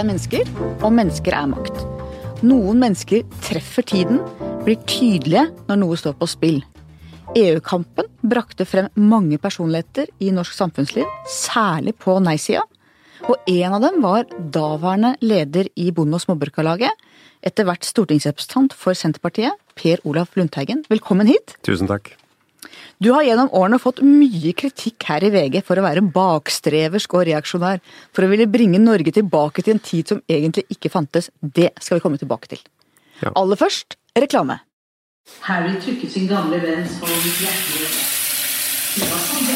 er mennesker, og mennesker er makt. Noen mennesker treffer tiden, blir tydelige når noe står på spill. EU-kampen brakte frem mange personligheter i norsk samfunnsliv, særlig på nei-sida. Og en av dem var daværende leder i Bonde- og småbrukarlaget, etter hvert stortingsrepresentant for Senterpartiet, Per Olaf Lundteigen. Velkommen hit. Tusen takk. Du har gjennom årene fått mye kritikk her i VG for å være bakstreversk og reaksjonær, for å ville bringe Norge tilbake til en tid som egentlig ikke fantes. Det skal vi komme tilbake til. Ja. Aller først reklame. Harry trykket sin gamle venns hånd hjertelig. Det var sånn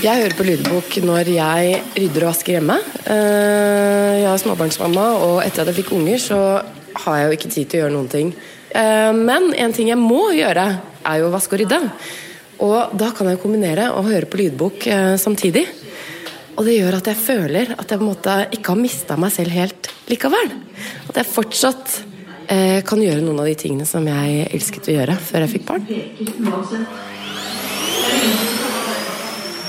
Jeg hører på lydbok når jeg rydder og vasker hjemme. Eh, Jeg er småbarnsmamma, og etter at jeg fikk unger, så har jeg jo ikke tid til å gjøre noen ting. Eh, Men en ting jeg må gjøre, er jo å vaske og rydde. Og da kan jeg kombinere og høre på lydbok eh, samtidig. Og det gjør at jeg føler at jeg på en måte ikke har mista meg selv helt likevel. At jeg fortsatt eh, kan gjøre noen av de tingene som jeg elsket å gjøre før jeg fikk barn.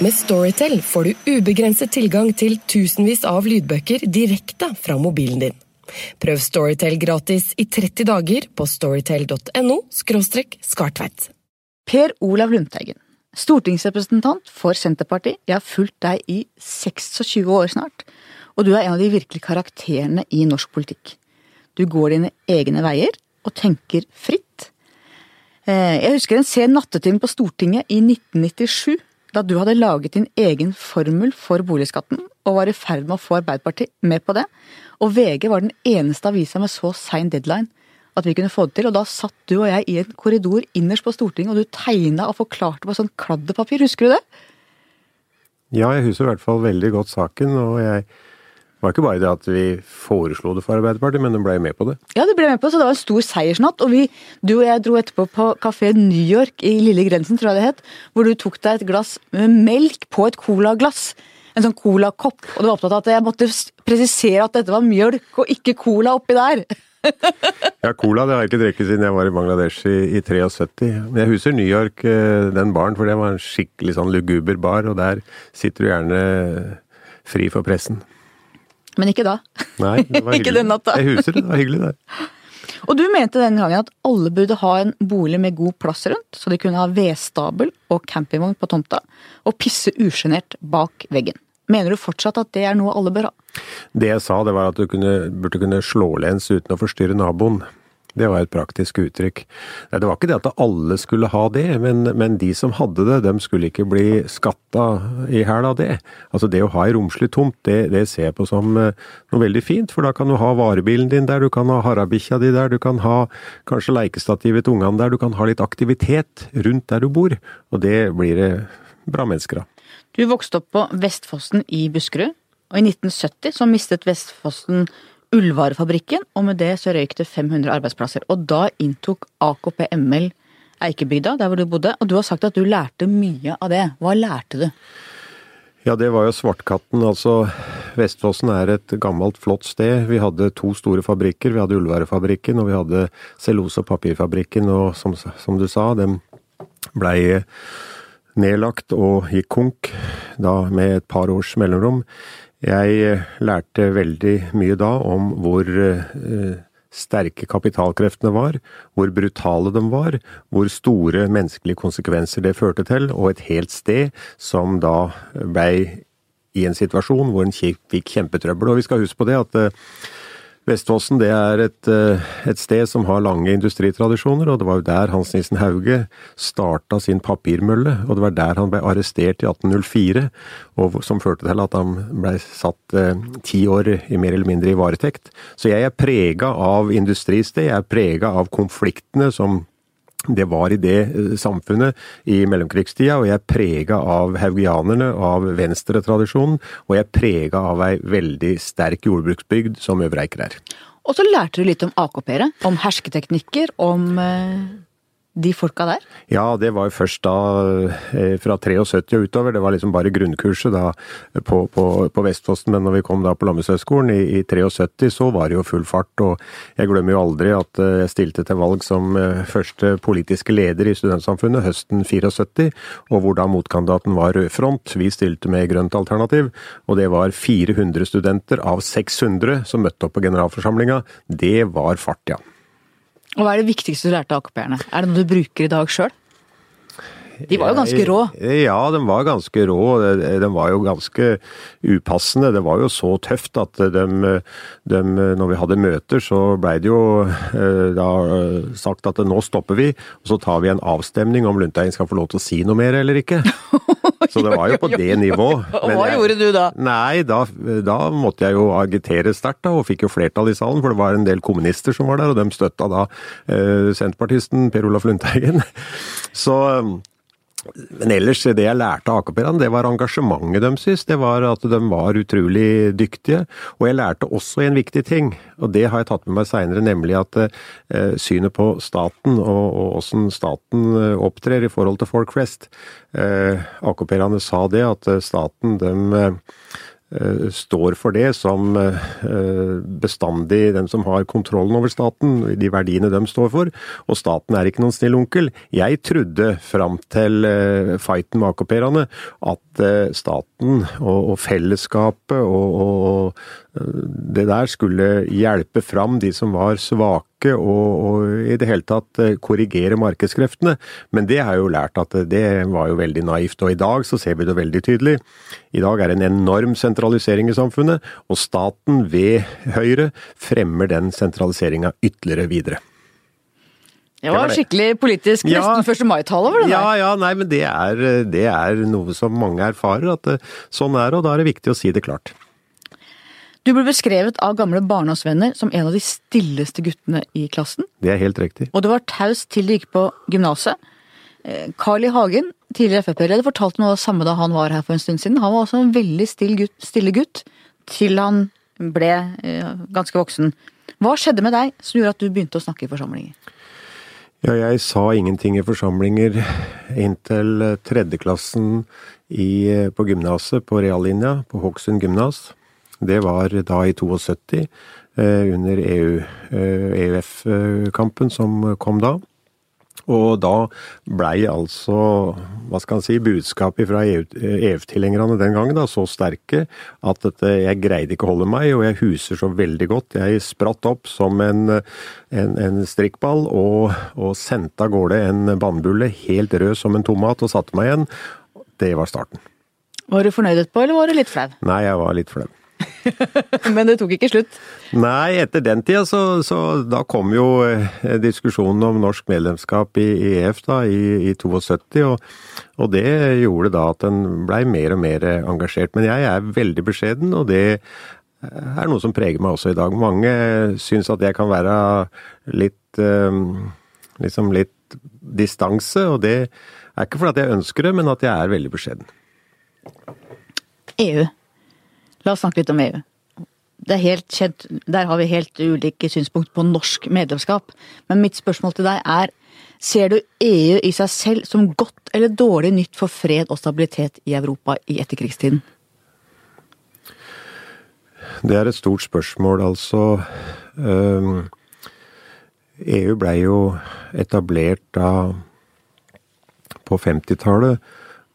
Med Storytel får du ubegrenset tilgang til tusenvis av lydbøker direkte fra mobilen din. Prøv Storytel gratis i 30 dager på storytel.no skartveit. Per Olav Lundteigen, stortingsrepresentant for Senterpartiet. Jeg har fulgt deg i 26 år snart, og du er en av de virkelige karakterene i norsk politikk. Du går dine egne veier og tenker fritt. Eh, Jeg husker en sen nattetime på Stortinget i 1997, da du hadde laget din egen formel for boligskatten, og var i ferd med å få Arbeiderpartiet med på det. Og VG var den eneste avisa med så sein deadline at vi kunne få det til. Og da satt du og jeg i en korridor innerst på Stortinget, og du tegna og forklarte på sånn kladdepapir, husker du det? Ja, jeg husker i hvert fall veldig godt saken, og jeg det var ikke bare det at vi foreslo det for Arbeiderpartiet, men de ble med på det. Ja, de ble med på det, så det var en stor seiersnatt. Og vi, du og jeg dro etterpå på kafé New York i Lille Grensen, tror jeg det het, hvor du tok deg et glass med melk på et colaglass. En sånn colakopp. Og du var opptatt av at jeg måtte presisere at dette var mjølk og ikke cola oppi der. Ja, cola det har jeg ikke drukket siden jeg var i Bangladesh i, i 73. Men jeg husker New York, eh, den baren, for det var en skikkelig sånn luguber bar, og der sitter du gjerne fri for pressen. Men ikke da. Nei, det var hyggelig. Ikke den natta. Jeg husker det, det var hyggelig det. Og du mente den gangen at alle burde ha en bolig med god plass rundt, så de kunne ha vedstabel og campingvogn på tomta, og pisse usjenert bak veggen. Mener du fortsatt at det er noe alle bør ha? Det jeg sa, det var at du kunne, burde kunne slå lens uten å forstyrre naboen. Det var et praktisk uttrykk. Nei, det var ikke det at alle skulle ha det, men, men de som hadde det, de skulle ikke bli skatta i hæl av det. Altså det å ha ei romslig tomt, det, det ser jeg på som eh, noe veldig fint, for da kan du ha varebilen din der, du kan ha harabikkja di der, du kan ha kanskje leikestativet til ungene der, du kan ha litt aktivitet rundt der du bor, og det blir det bra mennesker av. Du vokste opp på Vestfossen i Buskerud, og i 1970 så mistet Vestfossen Ullvarefabrikken, og med det så røyk det 500 arbeidsplasser. Og da inntok AKP ML Eikebygda, der hvor du bodde, og du har sagt at du lærte mye av det. Hva lærte du? Ja, det var jo Svartkatten. Altså, Vestfossen er et gammelt, flott sted. Vi hadde to store fabrikker. Vi hadde Ullvarefabrikken, og vi hadde cellose- og papirfabrikken. Og som, som du sa, dem blei nedlagt og gikk konk, da med et par års mellomrom. Jeg lærte veldig mye da om hvor eh, sterke kapitalkreftene var, hvor brutale de var, hvor store menneskelige konsekvenser det førte til, og et helt sted som da blei i en situasjon hvor en fikk kjempetrøbbel. Og vi skal huske på det at eh, Vestfossen det er et, eh, et sted som har lange industritradisjoner, og det var jo der Hans Nissen Hauge starta sin papirmølle, og det var der han ble arrestert i 1804, og som førte til at han ble satt eh, ti år i mer eller mindre i varetekt. Så jeg er prega av industristed, jeg er prega av konfliktene som det var i det eh, samfunnet i mellomkrigstida, og jeg er prega av haugianerne, av venstretradisjonen, og jeg er prega av ei veldig sterk jordbruksbygd som Øvre Eiker er. Og så lærte du litt om AKP-ere, om hersketeknikker, om eh, de folka der? Ja, det var jo først da eh, fra 73 og utover. Det var liksom bare grunnkurset da på, på, på Vestfossen. Men når vi kom da på Landbrukshøgskolen i, i 73, så var det jo full fart. Og jeg glemmer jo aldri at eh, jeg stilte til valg som eh, første politiske leder i Studentsamfunnet høsten 74, og hvor da motkandidaten var Rød Front. Vi stilte med grønt alternativ, og det var 400 studenter av 600 som møtte opp på generalforsamlinga. Det var fart, ja. Og hva er det viktigste du lærte av AKP-erne? Er det noe du bruker i dag sjøl? De var jo ganske rå. Ja, de var ganske rå. De var jo ganske upassende. Det var jo så tøft at de, de når vi hadde møter, så blei det jo eh, da sagt at nå stopper vi, og så tar vi en avstemning om Lundteigen skal få lov til å si noe mer eller ikke. Så det var jo på det nivået. Men hva gjorde du da? Nei, da, da måtte jeg jo agitere sterkt, da, og fikk jo flertall i salen. For det var en del kommunister som var der, og de støtta da eh, senterpartisten Per Olaf Lundteigen. Så men ellers, det jeg lærte av AKP-erne, det var engasjementet deres. Det var at de var utrolig dyktige. Og jeg lærte også en viktig ting, og det har jeg tatt med meg seinere, nemlig at eh, synet på staten og, og åssen staten eh, opptrer i forhold til folk. Eh, AKP-erne sa det, at staten dem Eh, står for det som eh, bestandig den som har kontrollen over staten, de verdiene de står for. Og staten er ikke noen snill onkel. Jeg trodde fram til eh, fighten med AKP-erne at staten og, fellesskapet og det der skulle hjelpe fram de som var svake og, og, i det hele tatt eh, korrigere markedskreftene. Men det har jeg jo lært at det var jo veldig naivt. Og i dag så ser vi det veldig tydelig. I dag er det en enorm sentralisering i samfunnet, og staten ved Høyre fremmer den sentraliseringa ytterligere videre. Det var skikkelig politisk, nesten ja, 1. mai-tale over det der. Ja, ja, nei, men det er, det er noe som mange erfarer, at eh, sånn er det, og da er det viktig å si det klart. Du ble beskrevet av gamle barndomsvenner som en av de stilleste guttene i klassen. Det er helt riktig. Og du var taus til du gikk på gymnaset. Eh, Carl I. Hagen, tidligere Frp-leder, fortalte noe av det samme da han var her for en stund siden. Han var også en veldig stille gutt, stille gutt til han ble eh, ganske voksen. Hva skjedde med deg som gjorde at du begynte å snakke i forsamlinger? Ja, jeg sa ingenting i forsamlinger inntil tredjeklassen i, på gymnaset på reallinja på Hokksund gymnas. Det var da i 72, eh, under EU, EUF-kampen eh, e som kom da. Og da blei altså, hva skal man si, budskapet fra EF-tilhengerne den gangen da, så sterke at dette, jeg greide ikke å holde meg, og jeg huser så veldig godt. Jeg spratt opp som en, en, en strikkball og, og sendte av gårde en bannbulle helt rød som en tomat og satte meg igjen. Det var starten. Var du fornøyd etterpå, eller var du litt flau? Nei, jeg var litt flau. Men det tok ikke slutt? Nei, etter den tida så, så da kom jo eh, diskusjonen om norsk medlemskap i, i EF da, i, i 72, og, og, det gjorde da at en blei mer og mer engasjert. Men jeg er veldig beskjeden, og det er noe som preger meg også i dag. Mange syns at jeg kan være litt eh, liksom litt distanse, og det er ikke fordi jeg ønsker det, men at jeg er veldig beskjeden. EU. La oss snakke litt om EU. Det er helt kjent, Der har vi helt ulike synspunkt på norsk medlemskap. Men mitt spørsmål til deg er Ser du EU i seg selv som godt eller dårlig nytt for fred og stabilitet i Europa i etterkrigstiden? Det er et stort spørsmål, altså. EU blei jo etablert da på 50-tallet,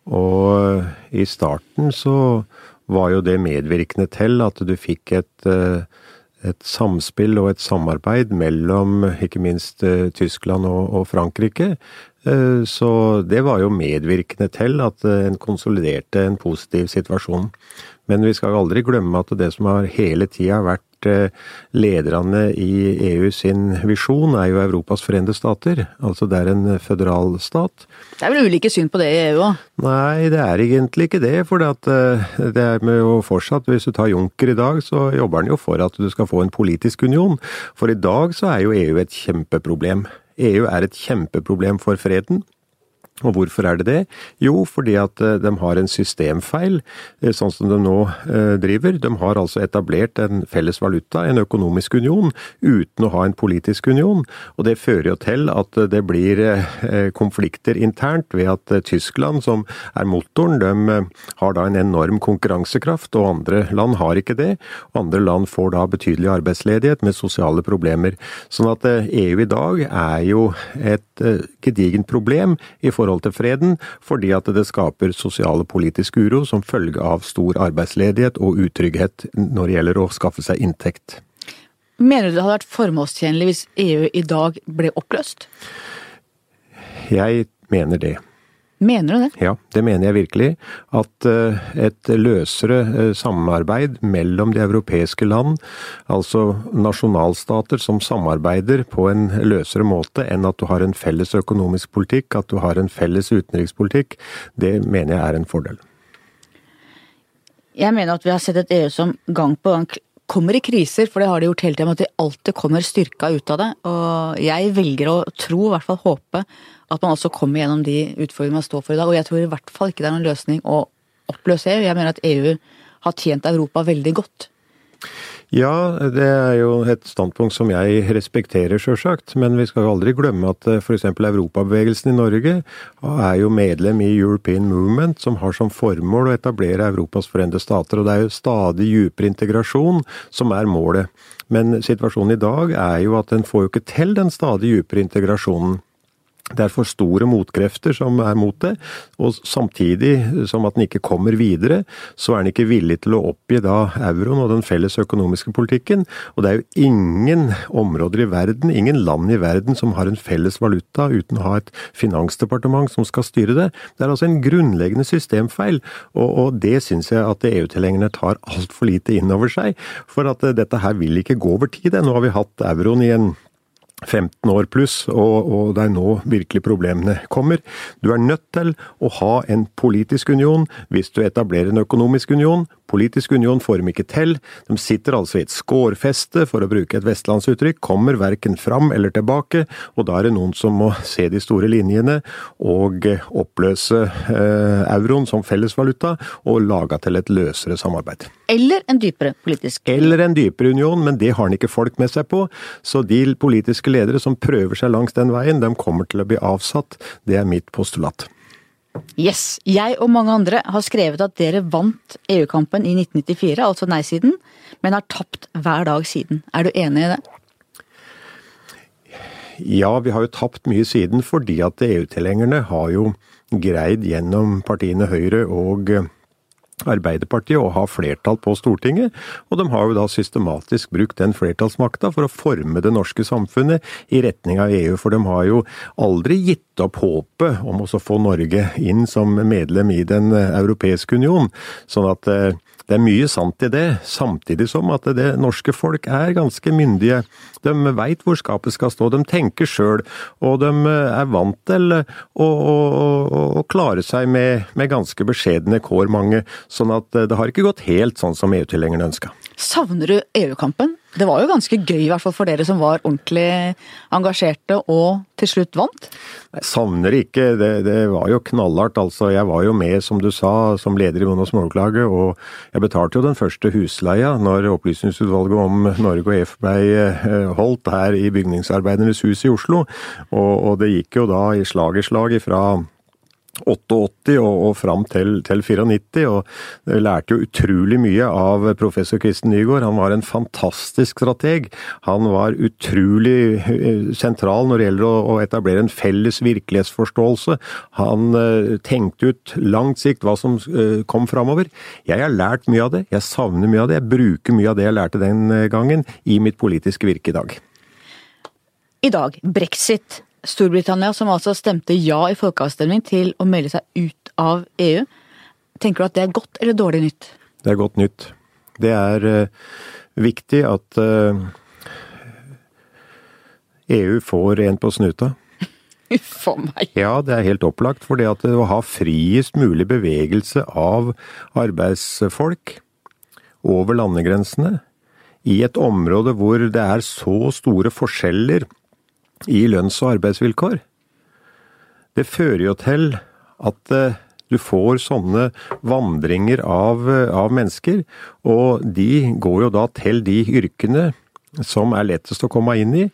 og i starten så var jo det medvirkende til at du fikk et, eh, et samspill og et samarbeid mellom ikke minst eh, Tyskland og, og Frankrike. Eh, så det var jo medvirkende til at en konsoliderte en positiv situasjon. Men vi skal aldri glemme at det som har hele tida vært Eh, lederne i EU sin visjon er jo Europas forente stater. Altså det er en føderal stat. Det er vel ulike syn på det i EU òg? Nei, det er egentlig ikke det. For eh, det er med jo fortsatt, hvis du tar Juncker i dag, så jobber han jo for at du skal få en politisk union. For i dag så er jo EU et kjempeproblem. EU er et kjempeproblem for freden. Og hvorfor er det det? Jo, fordi at eh, de har en systemfeil, eh, sånn som de nå eh, driver. De har altså etablert en felles valuta, en økonomisk union, uten å ha en politisk union. Og det fører jo til at det blir konflikter internt ved at Tyskland, som er motoren, de har da en enorm konkurransekraft, og andre land har ikke det. Andre land får da betydelig arbeidsledighet med sosiale problemer. Sånn at EU i dag er jo et gedigent problem i forhold forhold til freden, fordi at det skaper sosial og politisk uro som følge av stor arbeidsledighet og utrygghet når det gjelder å skaffe seg inntekt. Mener du det hadde vært formålstjenlig hvis EU i dag ble oppløst? Jeg mener det. Mener du det? Ja, det mener jeg virkelig. At eh, et løsere eh, samarbeid mellom de europeiske land, altså nasjonalstater som samarbeider på en løsere måte enn at du har en felles økonomisk politikk, at du har en felles utenrikspolitikk, det mener jeg er en fordel. Jeg mener at vi har sett et EU som gang på gang kommer i kriser, for det har de gjort hele tiden, at de alltid kommer styrka ut av det. Og jeg velger å tro, i hvert fall håpe, at man også kommer gjennom de utfordringene man står for i dag. Og jeg tror i hvert fall ikke det er noen løsning å oppløse EU. Jeg mener at EU har tjent Europa veldig godt. Ja, det er jo et standpunkt som jeg respekterer, sjølsagt. Men vi skal jo aldri glemme at eh, f.eks. Europabevegelsen i Norge er jo medlem i European Movement, som har som formål å etablere Europas forente stater. Og det er jo stadig dypere integrasjon som er målet. Men situasjonen i dag er jo at en får jo ikke til den stadig dypere integrasjonen. Det er for store motkrefter som er mot det, og samtidig som at den ikke kommer videre, så er den ikke villig til å oppgi da euroen og den felles økonomiske politikken. Og det er jo ingen områder i verden, ingen land i verden som har en felles valuta uten å ha et finansdepartement som skal styre det. Det er altså en grunnleggende systemfeil, og, og det syns jeg at EU-tilhengerne tar altfor lite inn over seg. For at dette her vil ikke gå over tid. Nå har vi hatt euroen i en 15 år pluss, og, og, det er nå virkelig problemene kommer. Du er nødt til å ha en politisk union hvis du etablerer en økonomisk union. Politisk union får dem ikke til. De sitter altså i et skårfeste, for å bruke et vestlandsuttrykk, kommer verken fram eller tilbake, og da er det noen som må se de store linjene og oppløse eh, euroen som fellesvaluta og lage til et løsere samarbeid. Eller en dypere politisk Eller en dypere union, men det har han ikke folk med seg på. Så de politiske ledere som prøver seg langs den veien, de kommer til å bli avsatt. Det er mitt postulat. Yes. Jeg og mange andre har skrevet at dere vant EU-kampen i 1994, altså nei-siden, men har tapt hver dag siden. Er du enig i det? Ja, vi har jo tapt mye siden fordi at EU-tilhengerne har jo greid gjennom partiene Høyre og Arbeiderpartiet å ha flertall på Stortinget, og de har jo da systematisk brukt den flertallsmakta for å forme det norske samfunnet i retning av EU, for de har jo aldri gitt opp håpet om å få Norge inn som medlem i Den europeiske union. Sånn at eh, det er mye sant i det, samtidig som at det norske folk er ganske myndige. De veit hvor skapet skal stå, de tenker sjøl, og de er vant til å, å, å klare seg med, med, ganske beskjedne kår, mange. Sånn at det har ikke gått helt sånn som EU-tilhengerne ønska. Savner du EU-kampen? Det var jo ganske gøy, i hvert fall for dere som var ordentlig engasjerte og til slutt vant? Jeg savner ikke. Det, det var jo knallhardt, altså. Jeg var jo med, som du sa, som leder i Bonde- og Småklaget, og jeg betalte jo den første husleia når Opplysningsutvalget om Norge og EF ble eh, holdt her i Bygningsarbeidernes hus i Oslo. Og, og det gikk jo da i slag i slag ifra 88 og, og fram til, til 94, og lærte jo utrolig mye av professor Kristen Nygaard. Han var en fantastisk strateg. Han var utrolig eh, sentral når det gjelder å, å etablere en felles virkelighetsforståelse. Han uh, tenkte ut langt sikt hva som uh, kom framover. Jeg har lært mye av det, jeg savner mye av det. Jeg bruker mye av det jeg lærte den gangen i mitt politiske virke i dag. I dag, brexit. Storbritannia, som altså stemte ja i folkeavstemning til å melde seg ut av EU. Tenker du at det er godt eller dårlig nytt? Det er godt nytt. Det er uh, viktig at uh, eh, EU får en på snuta. Uff meg. Ja, det er helt opplagt. For det at å ha friest mulig bevegelse av arbeidsfolk over landegrensene i et område hvor det er så store forskjeller i lønns- og arbeidsvilkår. det fører jo til at eh, du får sånne vandringer av, eh, av mennesker, og de går jo da til de yrkene som er lettest å komme inn i.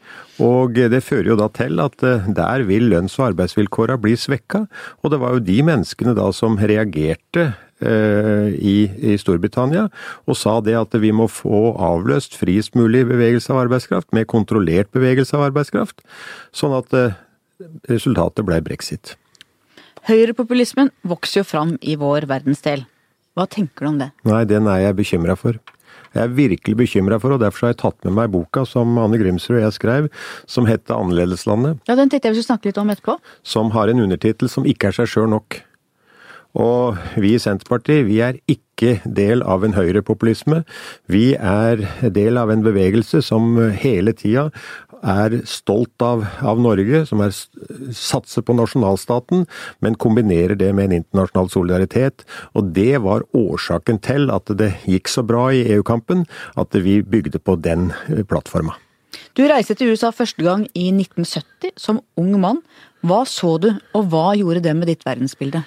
Og det fører jo da til at eh, der vil lønns- og arbeidsvilkåra bli svekka. Og det var jo de menneskene da som reagerte i, i, Storbritannia og sa det at vi må få avløst friest mulig bevegelse av arbeidskraft med kontrollert bevegelse av arbeidskraft. Sånn at eh, resultatet ble brexit. Høyrepopulismen vokser jo fram i vår verdensdel. Hva tenker du om det? Nei, den er jeg bekymra for jeg er virkelig bekymra for, og derfor har jeg tatt med meg boka som Anne Grimsrud og jeg skrev, som heter Annerledeslandet. Ja, Den tenkte jeg vi skulle snakke litt om etterpå. Som har en undertittel som ikke er seg sjøl nok. Og vi i Senterpartiet, vi er ikke del av en høyrepopulisme. Vi er del av en bevegelse som hele tida er stolt av, av Norge, som er, satser på nasjonalstaten, men kombinerer det med en internasjonal solidaritet. Og det var årsaken til at det gikk så bra i EU-kampen, at vi bygde på den eh, plattforma. Du reiste til USA første gang i 1970 som ung mann. Hva så du, og hva gjorde det med ditt verdensbilde?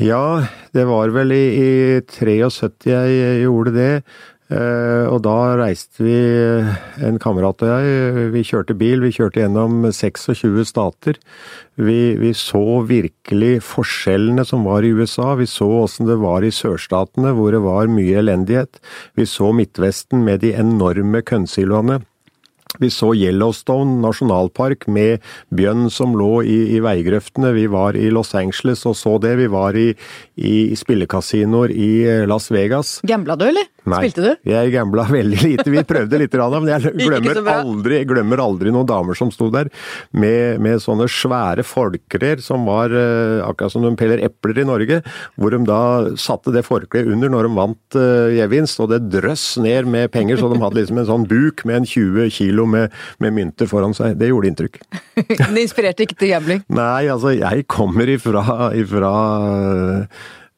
Ja, det var vel i, i 73 jeg gjorde det. Eh, og da reiste vi, en kamerat og jeg, vi kjørte bil. Vi kjørte gjennom 26 stater. Vi, vi så virkelig forskjellene som var i USA. Vi så åssen det var i sørstatene, hvor det var mye elendighet. Vi så Midtvesten med de enorme kønnsiloene. Vi så Yellowstone nasjonalpark med bjørn som lå i, i, veigrøftene. Vi var i Los Angeles og så det. Vi var i, i spillekasinoer i eh, Las Vegas. Gambla du, eller? Nei, Spilte du? jeg gambla veldig lite. Vi prøvde litt, men jeg glemmer aldri, glemmer aldri noen damer som sto der med, med sånne svære forklær som var eh, akkurat som de peller epler i Norge, hvor de da satte det forkleet under når de vant uh, gevinst, og det drøss ned med penger, så de hadde liksom en sånn buk med en 20 kilo med, med mynter foran seg. Det gjorde inntrykk. det inspirerte ikke til gambling? Nei, altså jeg kommer ifra, ifra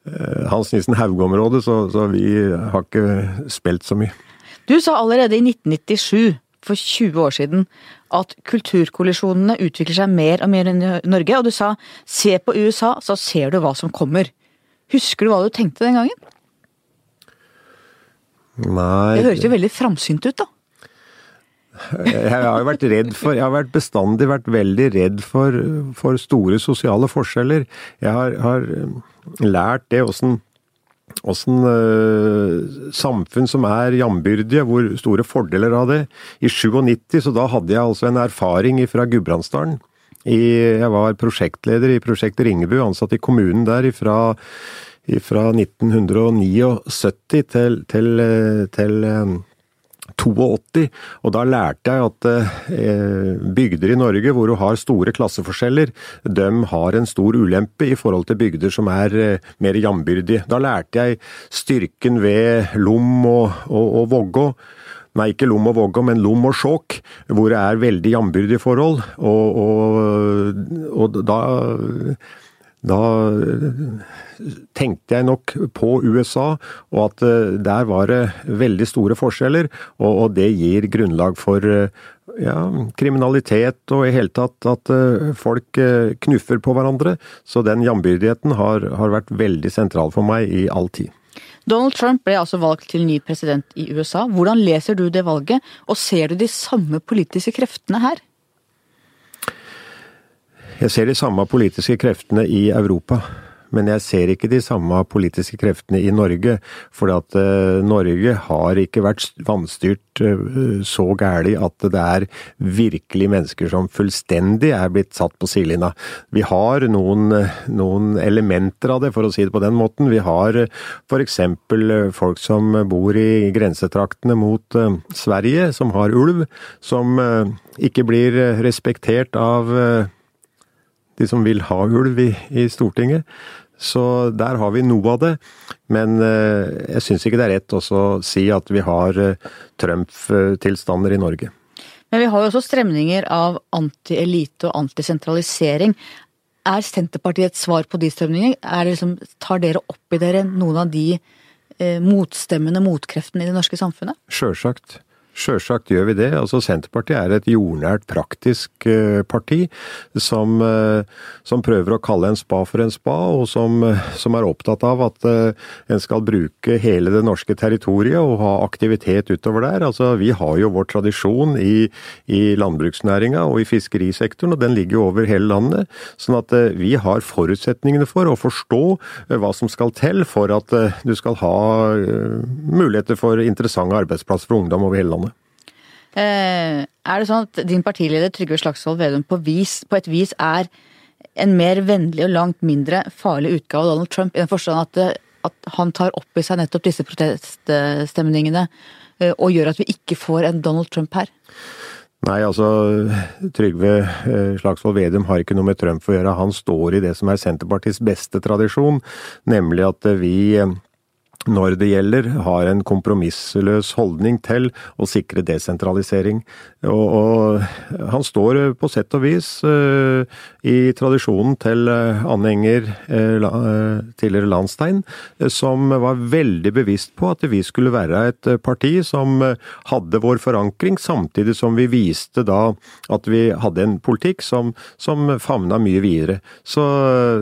Eh, Hans Nissen Hauge-området, så, så, vi har ikke spilt så mye. Du sa allerede i 1997, for 20 år siden, at kulturkollisjonene utvikler seg mer og mer i Norge, og du sa se på USA, så ser du hva som kommer. Husker du hva du tenkte den gangen? Nei Det høres jo veldig framsynt ut, da. Jeg har jo vært redd for Jeg har bestandig vært veldig redd for, for store sosiale forskjeller. Jeg har, har lært det åssen Åssen øh, samfunn som er jambyrdige, hvor store fordeler av det. I 97 så da hadde jeg altså en erfaring fra Gudbrandsdalen. jeg var prosjektleder i prosjektet Ringebu, ansatt i kommunen der fra 1979 til, til, til um, 82, og da lærte jeg at eh, bygder i Norge hvor du har store klasseforskjeller, de har en stor ulempe i forhold til bygder som er eh, mer jambyrdige. Da lærte jeg styrken ved Lom og, og, og Vågå. Nei, ikke Lom og Vågå, men Lom og Skjåk, hvor det er veldig jambyrdige forhold. Og, og, og da da tenkte jeg nok på USA, og at eh, der var det veldig store forskjeller. Og, det gir grunnlag for eh, ja, kriminalitet og i hele tatt at eh, folk knuffer på hverandre. Så den jambyrdigheten har, har vært veldig sentral for meg i all tid. Donald Trump ble altså valgt til ny president i USA. Hvordan leser du det valget, og ser du de samme politiske kreftene her? Jeg ser de samme politiske kreftene i Europa. Men jeg ser ikke de samme politiske kreftene i Norge. For at uh, Norge har ikke vært vanstyrt uh, så gæli at det er virkelig mennesker som fullstendig er blitt satt på sidelinja. Vi har noen, noen, elementer av det, for å si det på den måten. Vi har uh, f.eks. folk som bor i grensetraktene mot Sverige, som har ulv, som ikke blir respektert av de som vil ha ulv i, i Stortinget. Så der har vi noe av det. Men eh, jeg syns ikke det er rett å si at vi har eh, Trump-tilstander i Norge. Men vi har jo også stremninger av anti-elite og antisentralisering. Er Senterpartiet et svar på de strømningene? Liksom, tar dere opp i dere noen av de eh, motstemmende motkreftene i det norske samfunnet? Sjølsagt. Sjølsagt gjør vi det. Altså Senterpartiet er et jordnært, praktisk eh, parti som, eh, som, prøver å kalle en spa for en spa, og som, som er opptatt av at eh, en skal bruke hele det norske territoriet og ha aktivitet utover der. Altså Vi har jo vår tradisjon i, i landbruksnæringa og i fiskerisektoren, og den ligger jo over hele landet. Sånn at vi har forutsetningene for å forstå hva som skal til for at du skal ha muligheter for interessante arbeidsplasser for ungdom over hele landet. Eh, er det sånn at din partileder Trygve Slagsvold Vedum på, vis, på et vis er en mer vennlig og langt mindre farlig utgave av Donald Trump, i den forstand at, eh, at han tar opp i seg nettopp disse proteststemningene eh, og gjør at vi ikke får en Donald Trump her? Nei, altså Trygve Slagsvold Vedum har ikke noe med Trump å gjøre. Han står i det som er Senterpartiets beste tradisjon, nemlig at vi når det gjelder, har en kompromissløs holdning til å sikre desentralisering. Og, og han står på sett og vis uh, i tradisjonen til uh, Anne Enger, uh, tidligere Landstein, som var veldig bevisst på at vi skulle være et parti som hadde vår forankring, samtidig som vi viste da at vi hadde en politikk som, som favna mye videre. Så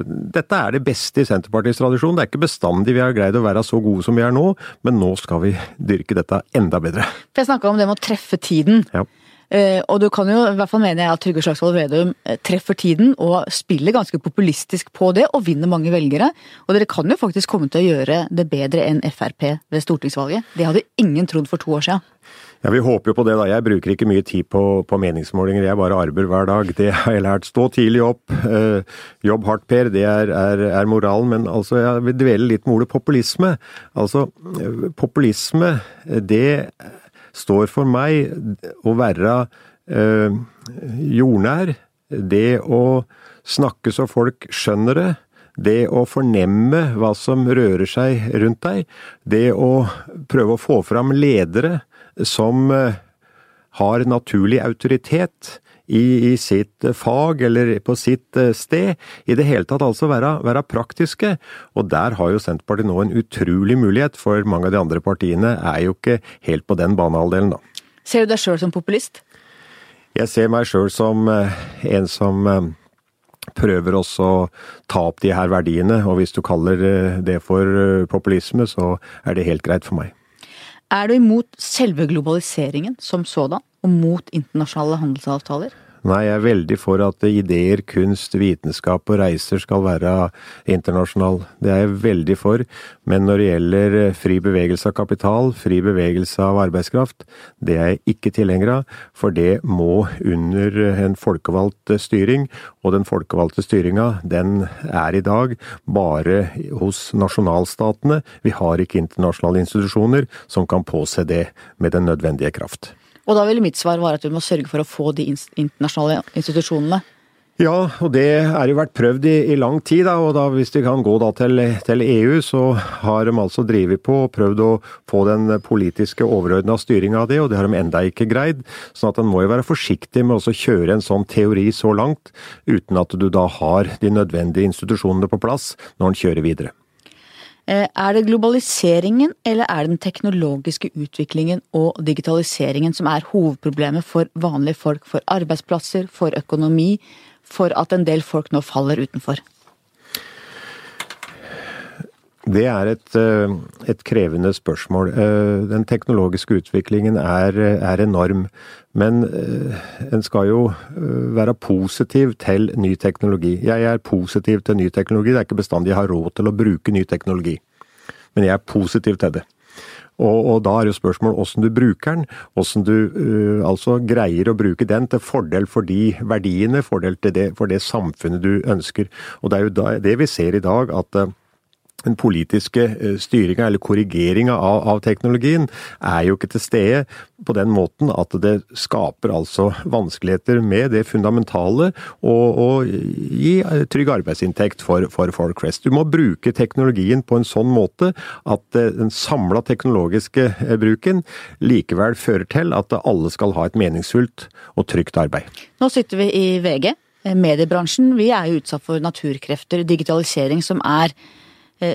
dette er det beste i Senterpartiets tradisjon. Det er ikke bestandig vi har greid å være så gode gode som vi er nå, men nå skal vi dyrke dette enda bedre. For Jeg snakka om det med å treffe tiden. Ja. Uh, og du kan jo, i hvert fall mener jeg at Trygve Slagsvold Vedum uh, treffer tiden og spiller ganske populistisk på det, og vinner mange velgere. Og dere kan jo faktisk komme til å gjøre det bedre enn Frp ved stortingsvalget. Det hadde ingen trodd for to år siden. Ja, Vi håper jo på det, da. Jeg bruker ikke mye tid på, på meningsmålinger, jeg bare arbeider hver dag. Det har jeg lært. Stå tidlig opp, øh, jobb hardt, Per. Det er, er, er, moralen. Men altså, jeg vil dvele litt med ordet populisme. Altså, populisme, det står for meg å være eh, jordnær. Det å snakke så folk skjønner det. Det å fornemme hva som rører seg rundt deg. Det å prøve å få fram ledere som eh, har naturlig autoritet i, i, sitt fag eller på sitt eh, sted. I det hele tatt altså være, være, praktiske. Og der har jo Senterpartiet nå en utrolig mulighet, for mange av de andre partiene er jo ikke helt på den banehalvdelen, da. Ser du deg sjøl som populist? Jeg ser meg sjøl som eh, en som prøver også å ta opp de her verdiene, og hvis du kaller det for populisme, så er det helt greit for meg. Er du imot selve globaliseringen som sådan, og mot internasjonale handelsavtaler? Nei, jeg er veldig for at ideer, kunst, vitenskap og reiser skal være internasjonal. Det er jeg veldig for. Men når det gjelder fri bevegelse av kapital, fri bevegelse av arbeidskraft, det er jeg ikke tilhenger av. For det må under en folkevalgt styring, og den folkevalgte styringa, den er i dag bare hos nasjonalstatene. Vi har ikke internasjonale institusjoner som kan påse det med den nødvendige kraft. Og da ville mitt svar være at vi må sørge for å få de internasjonale institusjonene. Ja, og det er jo vært prøvd i, i lang tid. Da, og da, Hvis vi kan gå til, til, EU, så har de altså drevet på og prøvd å få den politiske overordna styringa av det, og det har de enda ikke greid. sånn at en må jo være forsiktig med å kjøre en sånn teori så langt, uten at du da har de nødvendige institusjonene på plass når en kjører videre. Eh, er det globaliseringen eller er det den teknologiske utviklingen og digitaliseringen som er hovedproblemet for vanlige folk, for arbeidsplasser, for økonomi, for at en del folk nå faller utenfor? Det er et, eh, et, krevende spørsmål. Eh, den teknologiske utviklingen er, er enorm. Men eh, en skal jo være positiv til ny teknologi. Jeg er positiv til ny teknologi. Det er ikke bestandig jeg har råd til å bruke ny teknologi. Men jeg er positiv til det. Og, og, da er jo spørsmålet åssen du bruker den, åssen du uh, altså greier å bruke den til fordel for de verdiene, fordel det, for det samfunnet du ønsker. Og det er jo da, det vi ser i dag, at uh, den politiske eh, styringa eller korrigeringa av, av, teknologien er jo ikke til stede på den måten at det skaper altså vanskeligheter med det fundamentale og gi trygg arbeidsinntekt for, for, folk. Du må bruke teknologien på en sånn måte at eh, den samla teknologiske eh, bruken likevel fører til at alle skal ha et meningsfullt og trygt arbeid. Nå sitter vi i VG. Mediebransjen vi er jo utsatt for naturkrefter, digitalisering som er eh,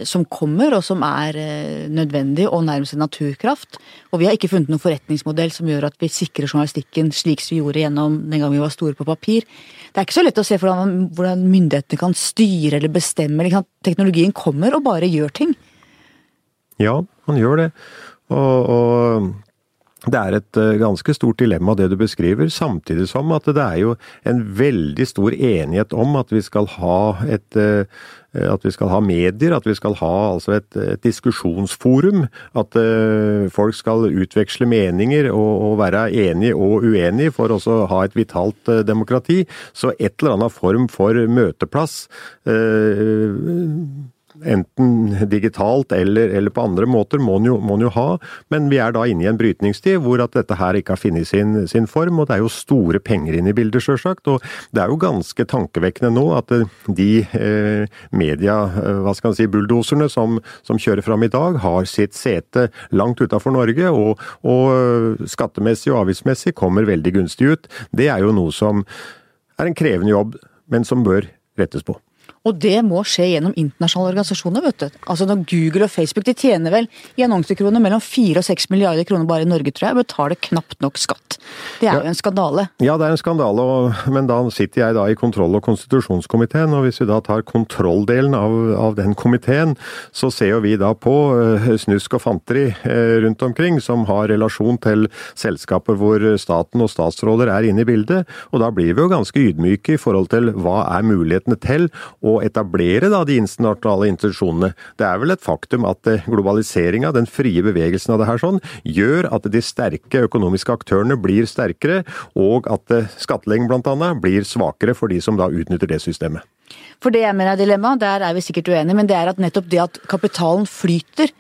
som kommer, og som er eh, nødvendig og nærmest en naturkraft. Og vi har ikke funnet noen forretningsmodell som gjør at vi sikrer journalistikken slik som vi gjorde gjennom den gang vi var store på papir. Det er ikke så lett å se hvordan, myndighetene kan styre eller bestemme. Liksom. Teknologien kommer og bare gjør ting. Ja, han gjør det. Og, og det er et eh, ganske stort dilemma det du beskriver, samtidig som at det er jo en veldig stor enighet om at vi skal ha et eh, at vi skal ha medier, at vi skal ha altså et, et diskusjonsforum. At uh, folk skal utveksle meninger og, og, være enige og uenige for også å ha et vitalt uh, demokrati. Så et eller annet form for møteplass uh, enten digitalt eller, eller, på andre måter, må en jo, jo, ha. Men vi er da inne i en brytningstid hvor at dette her ikke har funnet sin, sin, form. Og det er jo store penger inne i bildet, sjølsagt. Og det er jo ganske tankevekkende nå at eh, de eh, media, eh, hva skal man si, bulldoserne som, som, kjører fram i dag, har sitt sete langt utafor Norge, og, og eh, skattemessig og avgiftsmessig kommer veldig gunstig ut. Det er jo noe som er en krevende jobb, men som bør rettes på. Og det må skje gjennom internasjonale organisasjoner, vet du. Altså når Google og Facebook de tjener vel i annonsekroner mellom 4 og 6 milliarder kroner bare i Norge, tror jeg, og betaler knapt nok skatt. Det er ja. jo en skandale. Ja, det er en skandale, og, men da sitter jeg da i kontroll- og konstitusjonskomiteen, og hvis vi da tar kontrolldelen av, av den komiteen, så ser jo vi da på uh, snusk og fanteri uh, rundt omkring som har relasjon til selskaper hvor staten og statsråder er inne i bildet, og da blir vi jo ganske ydmyke i forhold til hva er mulighetene til. Etablere da, de internasjonale institusjonene. Det er vel et faktum at eh, globaliseringa, den frie bevegelsen av det her sånn, gjør at de sterke økonomiske aktørene blir sterkere, og at eh, skattlegging bl.a. blir svakere for de som da utnytter det systemet. For det jeg mener er dilemmaet, der er vi sikkert uenige, men det er at nettopp det at kapitalen flyter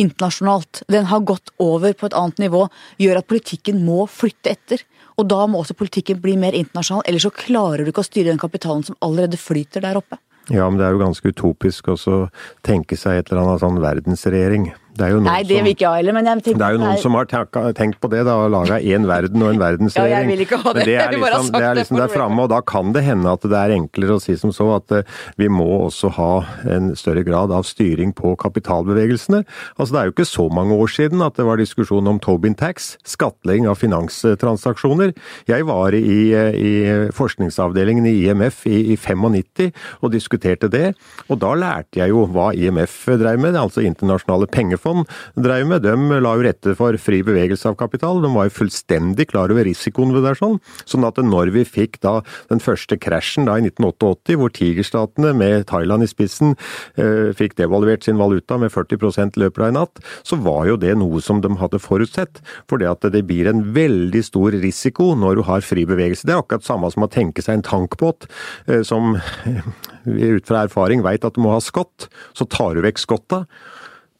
internasjonalt, den har gått over på et annet nivå, gjør at politikken må flytte etter. Og da må også politikken bli mer internasjonal, ellers så klarer du ikke å styre den kapitalen som allerede flyter der oppe. Ja, men det er jo ganske utopisk også å tenke seg et eller annet sånn verdensregjering. Nei, det vil ikke jeg heller, men jeg tenker Det er jo noen som har tenkt på det, da, og laga én verden og en verdensregjering. ja, jeg vil ikke ha det. Men det er liksom, det er liksom der framme, og da kan det hende at det er enklere å si som så at uh, vi må også ha en større grad av styring på kapitalbevegelsene. Altså, det er jo ikke så mange år siden at det var diskusjon om Tobin tax, skattlegging av finanstransaksjoner. Jeg var i, i forskningsavdelingen i IMF i, i 95 og diskuterte det, og da lærte jeg jo hva IMF drev med, altså internasjonale pengefond oljefonds drev med. De la jo rette for fri bevegelse av kapital. De var jo fullstendig klar over risikoen ved det. sånn. Sånn at når vi fikk da den første krasjen da i 1988, hvor tigerstatene med Thailand i spissen eh, fikk devaluert sin valuta med 40 løpet av en natt, så var jo det noe som de hadde forutsett. For det at det blir en veldig stor risiko når du har fri bevegelse. Det er akkurat samme som å tenke seg en tankbåt eh, som ut fra erfaring veit at du må ha skott. Så tar du vekk skotta,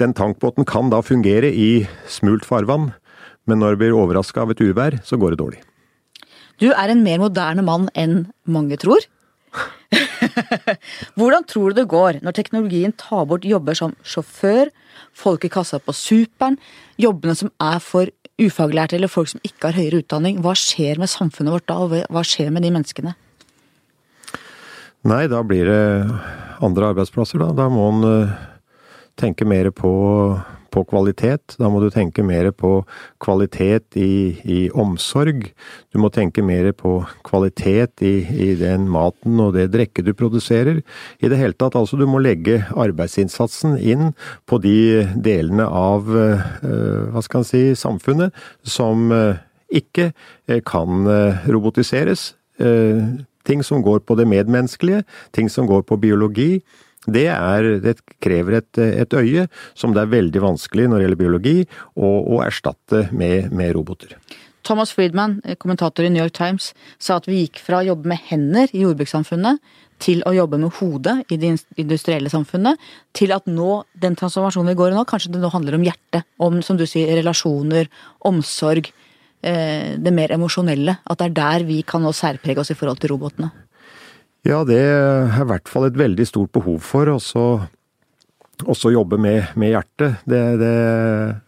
den tankbåten kan da fungere i smult farvann, men når det blir overraska av et uvær, så går det dårlig. Du er en mer moderne mann enn mange tror. Hvordan tror du det går når teknologien tar bort jobber som sjåfør, folk i kassa på Superen, jobbene som er for ufaglærte eller folk som ikke har høyere utdanning? Hva skjer med samfunnet vårt da, og hva skjer med de menneskene? Nei, da blir det andre arbeidsplasser, da. Da må en eh, tenke mer på, på, kvalitet. Da må du tenke mer på kvalitet i, i omsorg. Du må tenke mer på kvalitet i, i, den maten og det drikket du produserer. I det hele tatt, altså du må legge arbeidsinnsatsen inn på de delene av uh, hva skal en si, samfunnet som uh, ikke uh, kan robotiseres. ting som går på det medmenneskelige, ting som går på biologi. Det, er, det krever et, et, øye som det er veldig vanskelig når det gjelder biologi, å, å erstatte med, med, roboter. Thomas Friedman, kommentator i New York Times, sa at vi gikk fra å jobbe med hender i jordbrukssamfunnet til å jobbe med hodet i det industrielle samfunnet, til at nå, den transformasjonen vi går i nå, kanskje det nå handler om hjertet. Om, som du sier, relasjoner, omsorg. Eh, det mer emosjonelle. At det er der vi kan nå særprege oss i forhold til robotene. Ja, det er i hvert fall et veldig stort behov for. Også, også jobbe med, med hjertet. Det, det,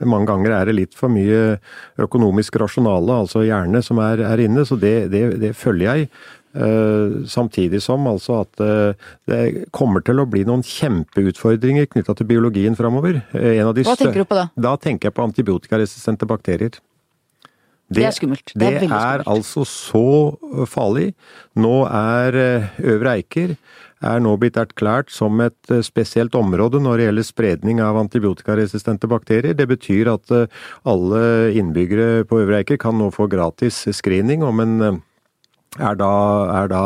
mange ganger er det litt for mye økonomisk rasjonale, altså hjerne, som er, er inne. Så det, det, det følger jeg. Eh, samtidig som altså at eh, det kommer til å bli noen kjempeutfordringer knytta til biologien framover. Eh, Hva tenker du på da? Da tenker jeg på antibiotikaresistente bakterier. Det, det, er skummelt. Det er, det er altså så farlig. Nå er Øvre Eiker er nå blitt erklært som et spesielt område når det gjelder spredning av antibiotikaresistente bakterier. Det betyr at alle innbyggere på Øvre Eiker kan nå få gratis screening om en er da, er da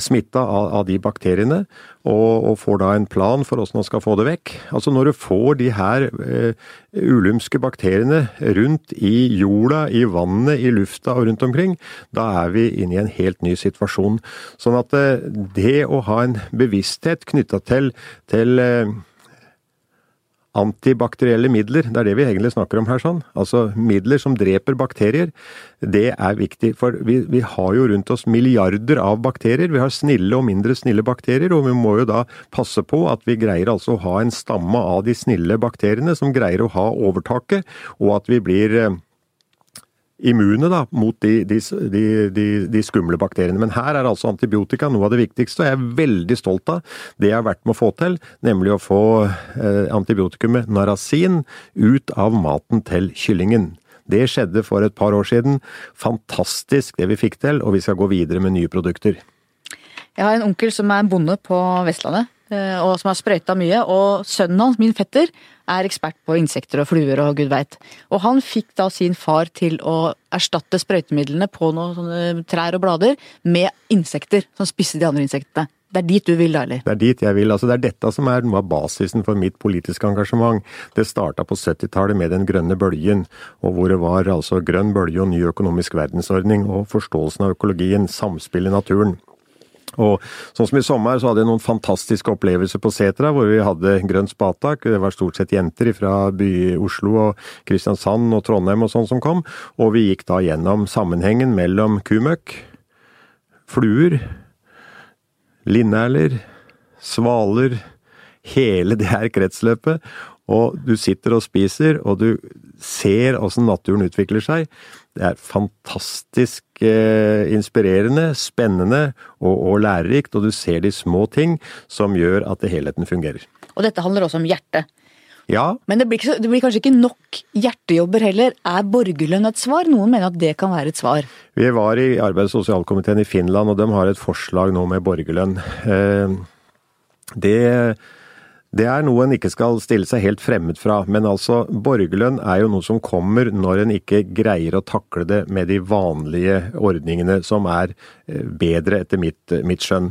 smitta av, av, de bakteriene, og, og, får da en plan for hvordan man skal få det vekk. Altså Når du får de her eh, ulumske bakteriene rundt i jorda, i vannet, i lufta og rundt omkring, da er vi inne i en helt ny situasjon. Sånn at eh, det å ha en bevissthet knytta til, til eh, antibakterielle midler, det er det vi egentlig snakker om her, sånn. Altså midler som dreper bakterier. Det er viktig, for vi, vi, har jo rundt oss milliarder av bakterier. Vi har snille og mindre snille bakterier, og vi må jo da passe på at vi greier altså å ha en stamme av de snille bakteriene som greier å ha overtaket, og at vi blir eh, immune da, mot de, de, de, de, skumle bakteriene. Men her er altså antibiotika noe av det viktigste, og jeg er veldig stolt av det jeg har vært med å få til, nemlig å få eh, antibiotikumet narasin ut av maten til kyllingen. Det skjedde for et par år siden. Fantastisk det vi fikk til, og vi skal gå videre med nye produkter. Jeg har en onkel som er bonde på Vestlandet. Eh, og som har sprøyta mye. Og sønnen hans, min fetter, er ekspert på insekter og fluer og gud veit. Og han fikk da sin far til å erstatte sprøytemidlene på noen sånne trær og blader med insekter som spiste de andre insektene. Det er dit du vil, da, eller? Det er dit jeg vil. Altså, det er dette som er noe av basisen for mitt politiske engasjement. Det starta på 70-tallet med den grønne bølgen, og hvor det var altså grønn bølge og ny økonomisk verdensordning og forståelsen av økologien, samspill i naturen. Og sånn som i sommer så hadde jeg noen fantastiske opplevelser på Setra, hvor vi hadde grønt spatak. Det var stort sett jenter fra by Oslo og Kristiansand og Trondheim og sånn som kom. Og vi gikk da gjennom sammenhengen mellom kumøkk, fluer, linnæler, svaler, hele det her kretsløpet. Og du sitter og spiser, og du ser åssen naturen utvikler seg. Det er fantastisk eh, inspirerende, spennende og, og, lærerikt, og du ser de små ting som gjør at helheten fungerer. Og dette handler også om hjertet. Ja. Men det blir, ikke, det blir, kanskje ikke nok hjertejobber heller. Er borgerlønn et svar? Noen mener at det kan være et svar. Vi var i arbeids- og sosialkomiteen i Finland, og de har et forslag nå med borgerlønn. Eh, det det er noe en ikke skal stille seg helt fremmed fra, men altså, borgerlønn er jo noe som kommer når en ikke greier å takle det med de vanlige ordningene, som er eh, bedre etter mitt, mitt skjønn.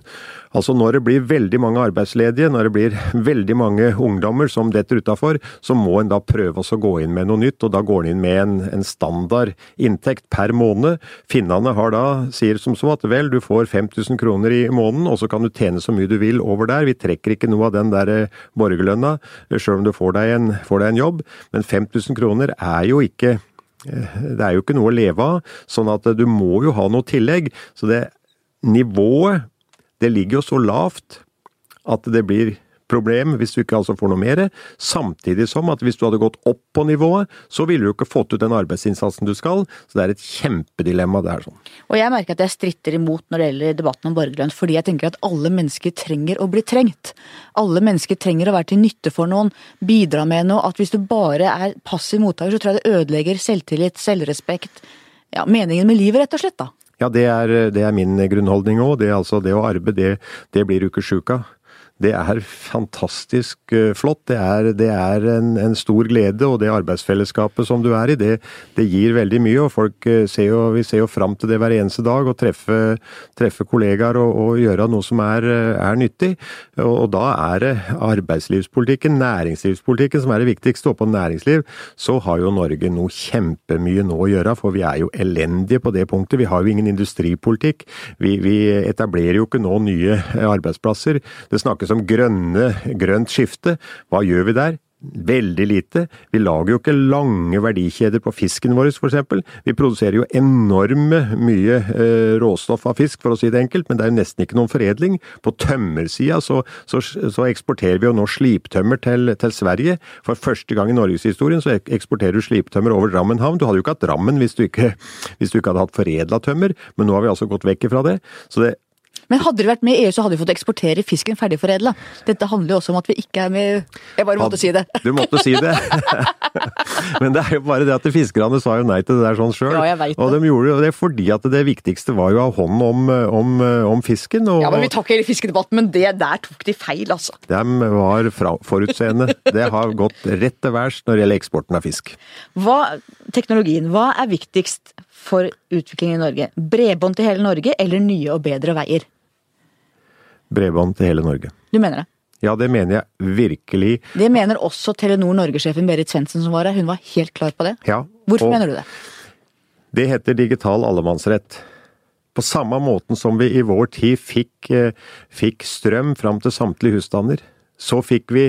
Altså når det blir veldig mange arbeidsledige, når det blir veldig mange ungdommer som detter utafor, så må en da prøve å gå inn med noe nytt, og da går en inn med en, en standard inntekt per måned. Finnene har da, sier som så at vel, du får 5000 kroner i måneden, og så kan du tjene så mye du vil over der. Vi trekker ikke noe av den der eh, borgerlønna, sjøl om du får deg, en, får deg en jobb, men 5000 kroner er jo ikke eh, det er jo ikke noe å leve av, sånn at du må jo ha noe tillegg. Så det nivået det ligger jo så lavt at det blir problem hvis du ikke altså får noe mer, samtidig som at hvis du hadde gått opp på nivået, så ville du ikke fått ut den arbeidsinnsatsen du skal. Så det er et kjempedilemma. det her sånn. Og jeg merker at jeg stritter imot når det gjelder debatten om borgerlønn, fordi jeg tenker at alle mennesker trenger å bli trengt. Alle mennesker trenger å være til nytte for noen, bidra med noe. At hvis du bare er passiv mottaker, så tror jeg det ødelegger selvtillit, selvrespekt, ja, meningen med livet, rett og slett, da. Ja, det er, det er min grunnholdning òg. Det, altså, det å arbeide, det, det blir ukesjuka. Det er fantastisk eh, flott. Det er, det er en, en, stor glede, og det arbeidsfellesskapet som du er i, det, det gir veldig mye. og folk eh, ser jo, Vi ser jo fram til det hver eneste dag, å treffe, treffe kollegaer og, og, gjøre noe som er, er nyttig. Og, og, da er det arbeidslivspolitikken, næringslivspolitikken, som er det viktigste. Og på næringsliv så har jo Norge noe kjempemye nå å gjøre, for vi er jo elendige på det punktet. Vi har jo ingen industripolitikk. Vi, vi etablerer jo ikke nå nye arbeidsplasser. Det snakkes om grønne, grønt skifte. Hva gjør vi der? veldig lite. Vi lager jo ikke lange verdikjeder på fisken vår, f.eks. Vi produserer jo enorme mye eh, råstoff av fisk, for å si det enkelt, men det er jo nesten ikke noen foredling. På tømmersida så, så, så, eksporterer vi jo nå sliptømmer til, til, Sverige. For første gang i norgeshistorien så eksporterer du sliptømmer over Drammen havn. Du hadde jo ikke hatt Drammen hvis du ikke, hvis du ikke hadde hatt foredla tømmer, men nå har vi altså gått vekk ifra det. Så det men hadde dere vært med i EU, så hadde vi fått eksportere fisken ferdigforedla. Dette handler jo også om at vi ikke er med Jeg bare måtte si det. Du måtte si det. Men det er jo bare det at fiskerne sa jo nei til det der sånn sjøl. Ja. Og de gjorde jo det fordi at det viktigste var jo å ha hånd om, om, om fisken. Og, ja, men Vi tar ikke hele fiskedebatten, men det der tok de feil, altså. De var forutseende. Det har gått rett til værs når det gjelder eksporten av fisk. Hva, teknologien, hva er viktigst for utvikling i Norge? Bredbånd til hele Norge eller nye og bedre veier? Bredbånd til hele Norge. Du mener det? Ja, det mener jeg virkelig. Det mener også Telenor Norge-sjefen Berit Svendsen som var her. Hun var helt klar på det. Ja, Hvorfor mener du det? Det heter digital allemannsrett. På samme måten som vi i vår tid fikk, eh, fikk strøm fram til samtlige husstander, så fikk vi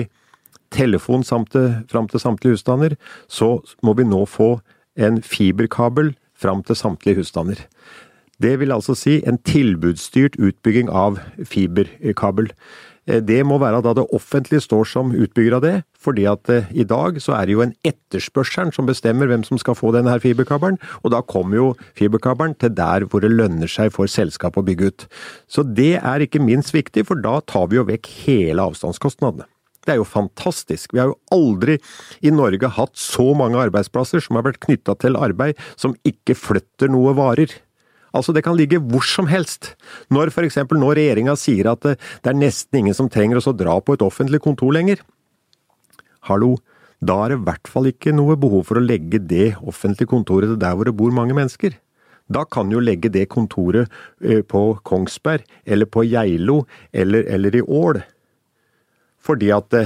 telefon fram til samtlige husstander, så må vi nå få en fiberkabel fram til samtlige husstander. Det vil altså si en tilbudsstyrt utbygging av fiberkabel. Eh, det må være da det offentlige står som utbygger av det, fordi at eh, i dag så er det jo en etterspørselen som bestemmer hvem som skal få denne her fiberkabelen, og da kommer jo fiberkabelen til der hvor det lønner seg for selskapet å bygge ut. Så det er ikke minst viktig, for da tar vi jo vekk hele avstandskostnadene. Det er jo fantastisk. Vi har jo aldri i Norge hatt så mange arbeidsplasser som har vært knytta til arbeid som ikke flytter noe varer. Altså, det kan ligge hvor som helst. Når for eksempel nå regjeringa sier at det, det er nesten ingen som trenger å dra på et offentlig kontor lenger. Hallo, da er det i hvert fall ikke noe behov for å legge det offentlige kontoret der hvor det bor mange mennesker. Da kan jo legge det kontoret eh, på Kongsberg, eller på Geilo, eller, eller i Ål. Fordi at det,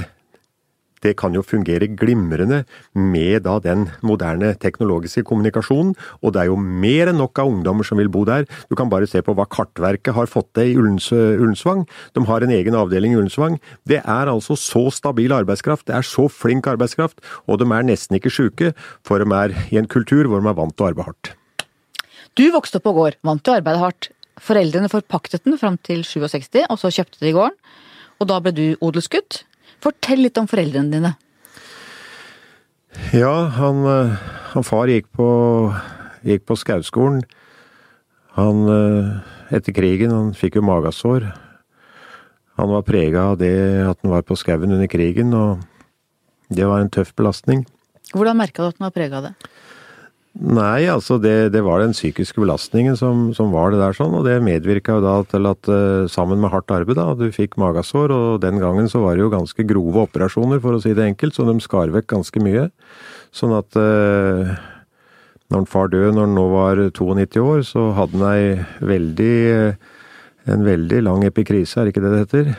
det kan jo fungere glimrende med da den moderne teknologiske kommunikasjonen, og det er jo mer enn nok av ungdommer som vil bo der. Du kan bare se på hva Kartverket har fått til i Ullensvang. De har en egen avdeling i Ullensvang. Det er altså så stabil arbeidskraft, det er så flink arbeidskraft, og de er nesten ikke sjuke, for de er i en kultur hvor de er vant til å arbeide hardt. Du vokste opp på gård, vant til å arbeide hardt. Foreldrene forpaktet den fram til 67, og så kjøpte de gården. Og da ble du odelsgutt. Fortell litt om foreldrene dine. Ja, han, eh, han far gikk på, gikk på skauskolen. Han, eh, etter krigen, han fikk jo magasår. Han var prega av det at han var på skauen under krigen, og det var en tøff belastning. Hvordan merka du at han var prega av det? Nei, altså det, det, var den psykiske belastningen som, som, var det der sånn, og det medvirka jo da til at uh, sammen med hardt arbeid, da, du fikk magesår, og den gangen så var det jo ganske grove operasjoner, for å si det enkelt, så de skar vekk ganske mye. Sånn at eh, når far døde når han nå var 92 år, så hadde han ei veldig en veldig lang epikrise, er ikke det det heter,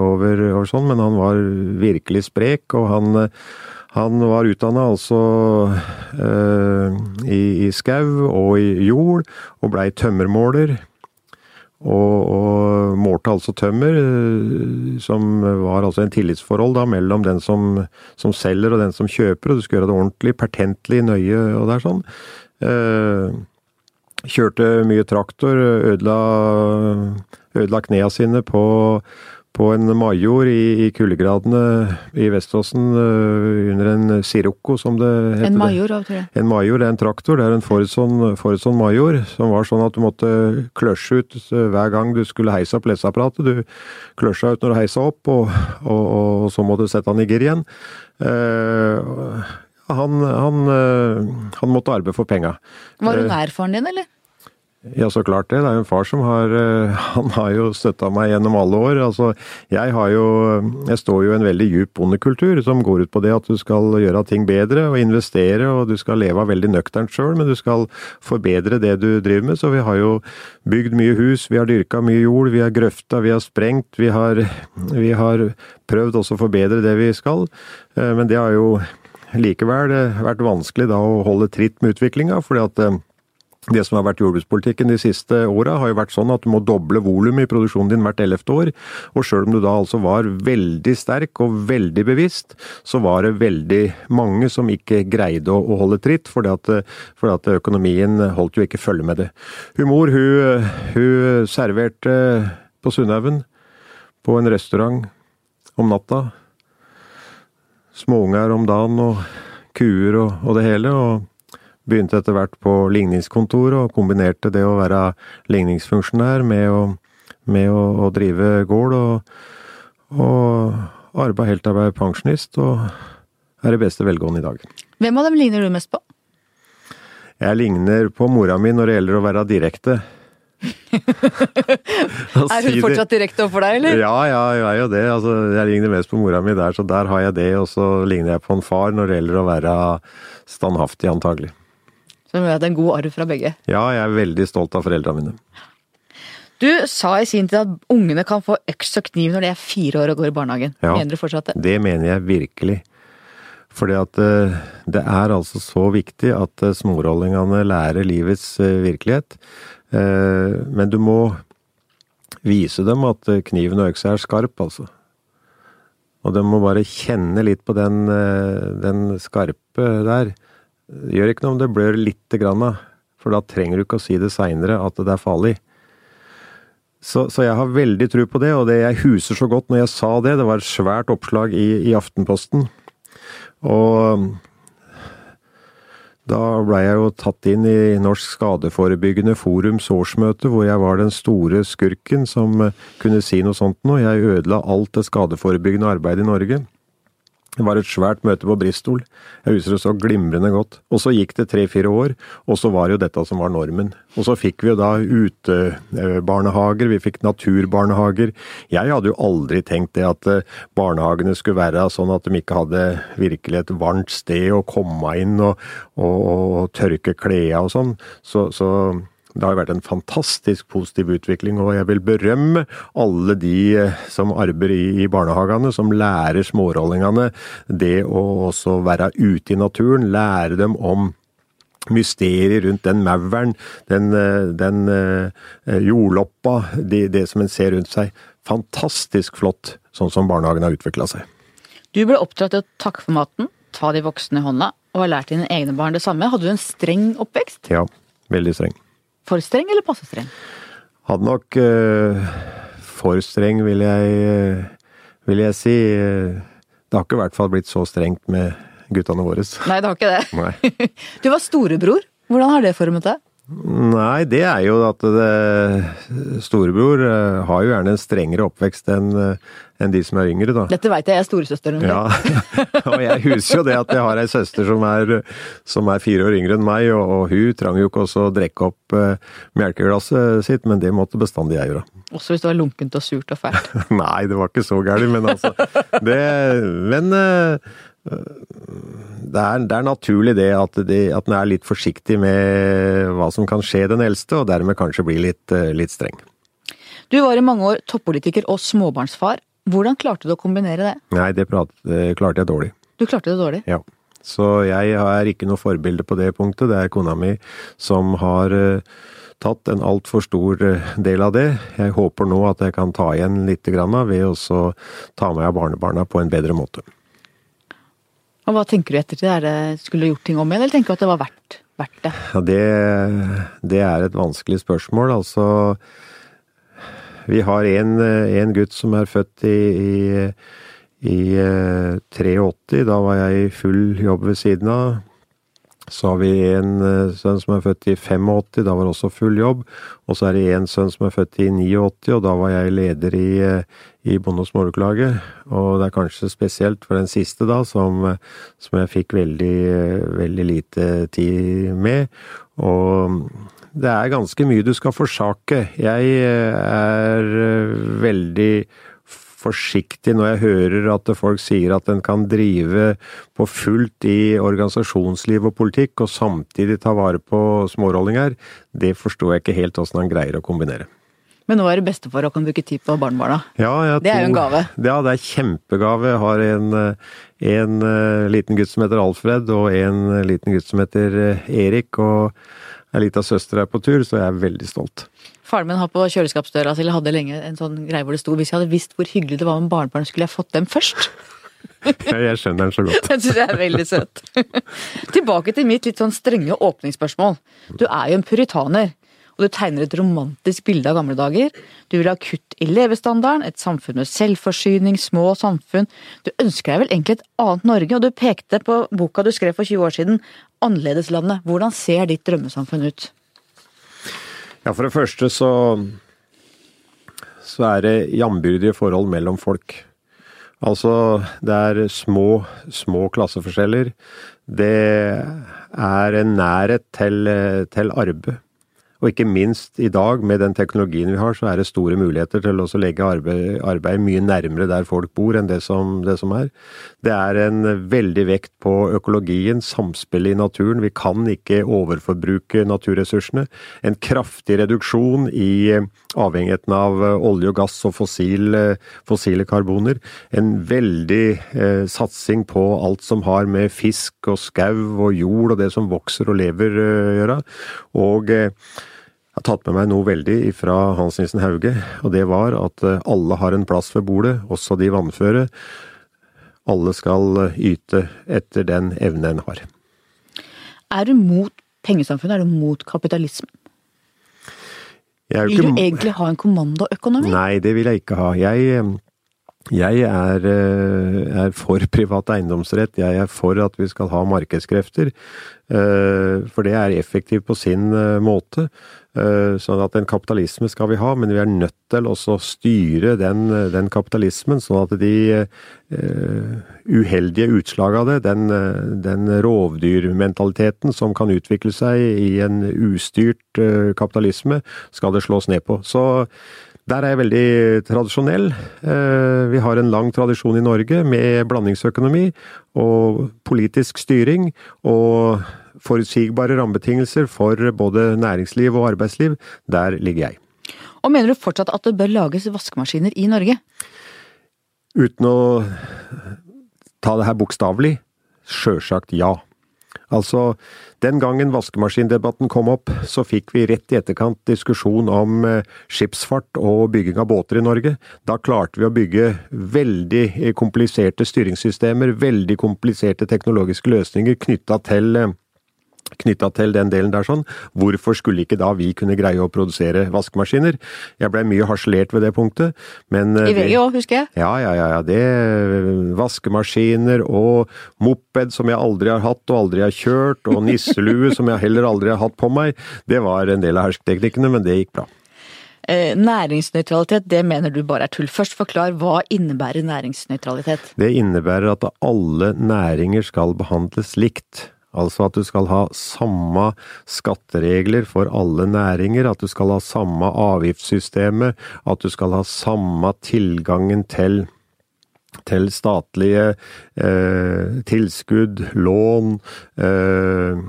over, over sånn, men han var virkelig sprek, og han han var utdanna altså eh, i, i skau og i jord, og blei tømmermåler. Og, og, målte altså tømmer, eh, som var altså en tillitsforhold da mellom den som, som, selger og den som kjøper, og du skulle gjøre det ordentlig, pertentlig, nøye og der sånn. Eh, kjørte mye traktor, ødela, ødela knea sine på på en major i, i kuldegradene i Veståsen uh, under en Sirocco, som det heter. En major, hva tror jeg. En major det er en traktor. Det er en Fordson, major, som var sånn at du måtte kløsje ut uh, hver gang du skulle heise opp leseapparatet. Du kløsja ut når du heisa opp, og, og, og, så måtte du sette han i gir igjen. Uh, han, han, han, måtte arbeide for penga. Var hun nær faren din, eller? Ja, så klart det. Det er jo en far som har eh, Han har jo støtta meg gjennom alle år. Altså, jeg har jo Jeg står jo i en veldig djup bondekultur som går ut på det at du skal gjøre ting bedre og investere, og du skal leve av veldig nøkternt sjøl, men du skal forbedre det du driver med. Så vi har jo bygd mye hus, vi har dyrka mye jord, vi har grøfta, vi har sprengt, vi har, vi har prøvd også å forbedre det vi skal. Eh, men det har jo likevel vært vanskelig da å holde tritt med utviklinga, fordi at eh, Det som har vært jordbrukspolitikken de siste åra, har jo vært sånn at du må doble volumet i produksjonen din hvert ellevte år. Og sjøl om du da altså var veldig sterk og veldig bevisst, så var det veldig mange som ikke greide å, holde tritt, fordi at, fordi at økonomien holdt jo ikke følge med det. Hun mor, hun, hun serverte på Sundhaugen, på en restaurant, om natta. Småunger om dagen og kuer og, og det hele. og Begynte etter hvert på ligningskontor og kombinerte det å være ligningsfunksjonær med å, med å, å drive gård, og, og arbeide helt til jeg ble pensjonist, og er i beste velgående i dag. Hvem av dem ligner du mest på? Jeg ligner på mora mi når det gjelder å være direkte. er hun fortsatt direkte overfor deg, eller? Ja, ja, jeg er jo det. Altså, jeg ligner mest på mora mi der, så der har jeg det. Og så ligner jeg på en far når det gjelder å være standhaftig, antagelig. Så du har en god arv fra begge? Ja, jeg er veldig stolt av foreldrene mine. Du sa i sin tid at ungene kan få øks og kniv når de er fire år og går i barnehagen. Ja, mener du fortsatt det? Det mener jeg virkelig. Fordi at eh, det er altså så viktig at eh, smårollingene lærer livets eh, virkelighet. Men du må vise dem at kniven og øksa er skarp, altså. Og de må bare kjenne litt på den, den skarpe der. Gjør ikke noe om det blør lite grann, for da trenger du ikke å si det seinere at det er farlig. Så, så, jeg har veldig tro på det, og det jeg huser så godt når jeg sa det, det var et svært oppslag i, i Aftenposten. Og da blei jeg jo tatt inn i Norsk Skadeforebyggende Forums årsmøte, hvor jeg var den store skurken som kunne si noe sånt noe. Jeg ødela alt det skadeforebyggende arbeidet i Norge. Det var et svært møte på Bristol. Jeg husker det så glimrende godt. Og så gikk det tre-fire år, og så var det jo dette som var normen. Og så fikk vi jo da utebarnehager, vi fikk naturbarnehager. Jeg hadde jo aldri tenkt det at eh, barnehagene skulle være sånn at de ikke hadde virkelig et varmt sted å komme inn og, og, og tørke klærne og sånn. Så, så det har vært en fantastisk positiv utvikling, og jeg vil berømme alle de eh, som arbeider i, barnehagene, som lærer smårollingene det å også være ute i naturen, lære dem om mysteriet rundt den mauren, den, eh, den uh, jordloppa, det, det som en ser rundt seg. Fantastisk flott, sånn som barnehagen har utvikla seg. Du ble oppdratt til å takke for maten, ta de voksne i hånda, og har lært dine egne barn det samme. Hadde du en streng oppvekst? Ja, veldig streng. For streng eller passe streng? Hadde nok uh, for streng, vil jeg, uh, vil jeg si. Det har ikke i hvert fall blitt så strengt med guttene våre. Nei, det har ikke det. Du var storebror. Hvordan har det formet deg? Nei, det er jo at det, storebror uh, har jo gjerne en strengere oppvekst enn enn de som er yngre, da. Dette veit jeg, jeg er storesøsteren din. Ja, og jeg husker jo det at jeg har ei søster som er, som er, fire år yngre enn meg, og, og hun trang jo ikke også å drikke opp uh, melkeglasset sitt, men det måtte bestandig jeg gjøre. Også hvis det var lunkent og surt og fælt? Nei, det var ikke så gærent, men altså det, Men uh, det er, det er, naturlig det at, de, at en er litt forsiktig med hva som kan skje den eldste, og dermed kanskje bli litt, uh, litt streng. Du var i mange år toppolitiker og småbarnsfar. Hvordan klarte du å kombinere det? Nei, det, prat, det klarte jeg dårlig. Du klarte det dårlig? Ja. Så jeg er ikke noe forbilde på det punktet. Det er kona mi som har uh, tatt en altfor stor uh, del av det. Jeg håper nå at jeg kan ta igjen litt ved å ta med av barnebarna på en bedre måte. Og Hva tenker du ettertid? Er det, skulle du gjort ting om igjen, eller tenker du at det var verdt, verdt det? Ja, det? Det er et vanskelig spørsmål. Altså vi har en, gutt som er født i, i, i 83. Eh, da var jeg i full jobb ved siden av. Så har vi en eh, sønn som er født i 85, da var det også full jobb. Og så er det en sønn som er født i 89, og da var jeg leder i, eh, i Bonde- og småbrukarlaget. Og det er kanskje spesielt for den siste, da, som, som jeg fikk veldig, veldig lite tid med. Og det er ganske mye du skal forsake. Jeg eh, er veldig forsiktig når jeg hører at folk sier at en kan drive på fullt i organisasjonsliv og politikk, og samtidig ta vare på smårollinger. Det forstår jeg ikke helt åssen han greier å kombinere. Men nå er du bestefar og kan bruke tid på barnebarna. Ja, det er jo en gave. Ja, det er kjempegave. Jeg har en, en, liten gutt som heter Alfred, og en liten gutt som heter Erik. og ei lita søster er på tur, så jeg er veldig stolt. Faren min har på kjøleskapsdøra si, eller hadde lenge en sånn greie hvor det sto hvis jeg hadde visst hvor hyggelig det var med barnebarn, skulle jeg fått dem først. Ja, jeg skjønner den så godt. Den syns jeg er veldig søt. Tilbake til mitt litt sånn strenge åpningsspørsmål. Du er jo en puritaner. Og du tegner et romantisk bilde av gamle dager. Du vil ha kutt i levestandarden, et samfunn med selvforsyning, små samfunn. Du ønsker deg vel egentlig et annet Norge, og du pekte på boka du skrev for 20 år siden, Annerledeslandet. Hvordan ser ditt drømmesamfunn ut? Ja, for det første så så er det jambyrdige forhold mellom folk. Altså, det er små, små klasseforskjeller. Det er en nærhet til, til arbeid. Og ikke minst i dag, med den teknologien vi har, så er det store muligheter til å legge arbeid, arbeid, mye nærmere der folk bor enn det som, det som, er. Det er en veldig vekt på økologien, samspillet i naturen. Vi kan ikke overforbruke naturressursene. En kraftig reduksjon i avhengigheten av olje og gass og fossile, fossile karboner. En veldig eh, satsing på alt som har med fisk og skau og jord og det som vokser og lever å eh, gjøre. Og eh, jeg har tatt med meg noe veldig fra Hans Nilsen Hauge, og det var at eh, alle har en plass ved bordet, også de vannføre. Alle skal eh, yte etter den evne en har. Er du mot pengesamfunnet? Er du mot kapitalismen? Vil du egentlig ha en kommandoøkonomi? Nei, det vil jeg ikke ha. Jeg, eh, jeg er, er, for privat eiendomsrett. Jeg er for at vi skal ha markedskrefter. For det er effektivt på sin måte. Eh, sånn at en kapitalisme skal vi ha, men vi er nødt til å styre den, den kapitalismen, sånn at de uh, uheldige utslag av det, den, den, rovdyrmentaliteten som kan utvikle seg i en ustyrt kapitalisme, skal det slås ned på. Så der er jeg veldig tradisjonell. Vi har en lang tradisjon i Norge med blandingsøkonomi og politisk styring. og forutsigbare rammebetingelser for både næringsliv og arbeidsliv, der ligger jeg. Og mener du fortsatt at det bør lages vaskemaskiner i Norge? Uten å ta det her bokstavelig, sjølsagt ja. Altså, den gangen vaskemaskindebatten kom opp, så fikk vi rett i etterkant diskusjon om eh, skipsfart og bygging av båter i Norge. Da klarte vi å bygge veldig kompliserte styringssystemer, veldig kompliserte teknologiske løsninger knytta til eh, knytta til den delen der sånn. Hvorfor skulle ikke da vi kunne greie å produsere vaskemaskiner? Jeg blei mye harselert ved det punktet, men I VG òg, husker jeg. Ja, ja, ja. Det Vaskemaskiner og moped som jeg aldri har hatt og aldri har kjørt, og nisselue som jeg heller aldri har hatt på meg, det var en del av hersketeknikkene, men det gikk bra. Eh, næringsnøytralitet, det mener du bare er tull. Først forklar, hva innebærer næringsnøytralitet? Det innebærer at alle næringer skal behandles likt. Altså at du skal ha samme skatteregler for alle næringer, at du skal ha samme avgiftssystemet, at du skal ha samme tilgangen til til statlige eh, tilskudd, lån, eh,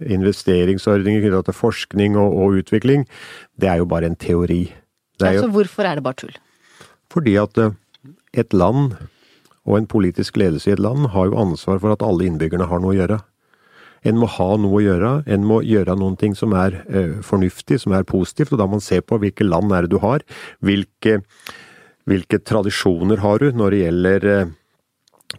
investeringsordninger knytta til forskning og, og, utvikling, det er jo bare en teori. Altså så hvorfor er det bare tull? Fordi at eh, et land, og en politisk ledelse i et land, har jo ansvar for at alle innbyggerne har noe å gjøre. En må ha noe å gjøre, en må gjøre noen ting som er eh, fornuftig, som er positivt, og da må man se på hvilke land er det du har, hvilke, hvilke tradisjoner har du når det gjelder eh,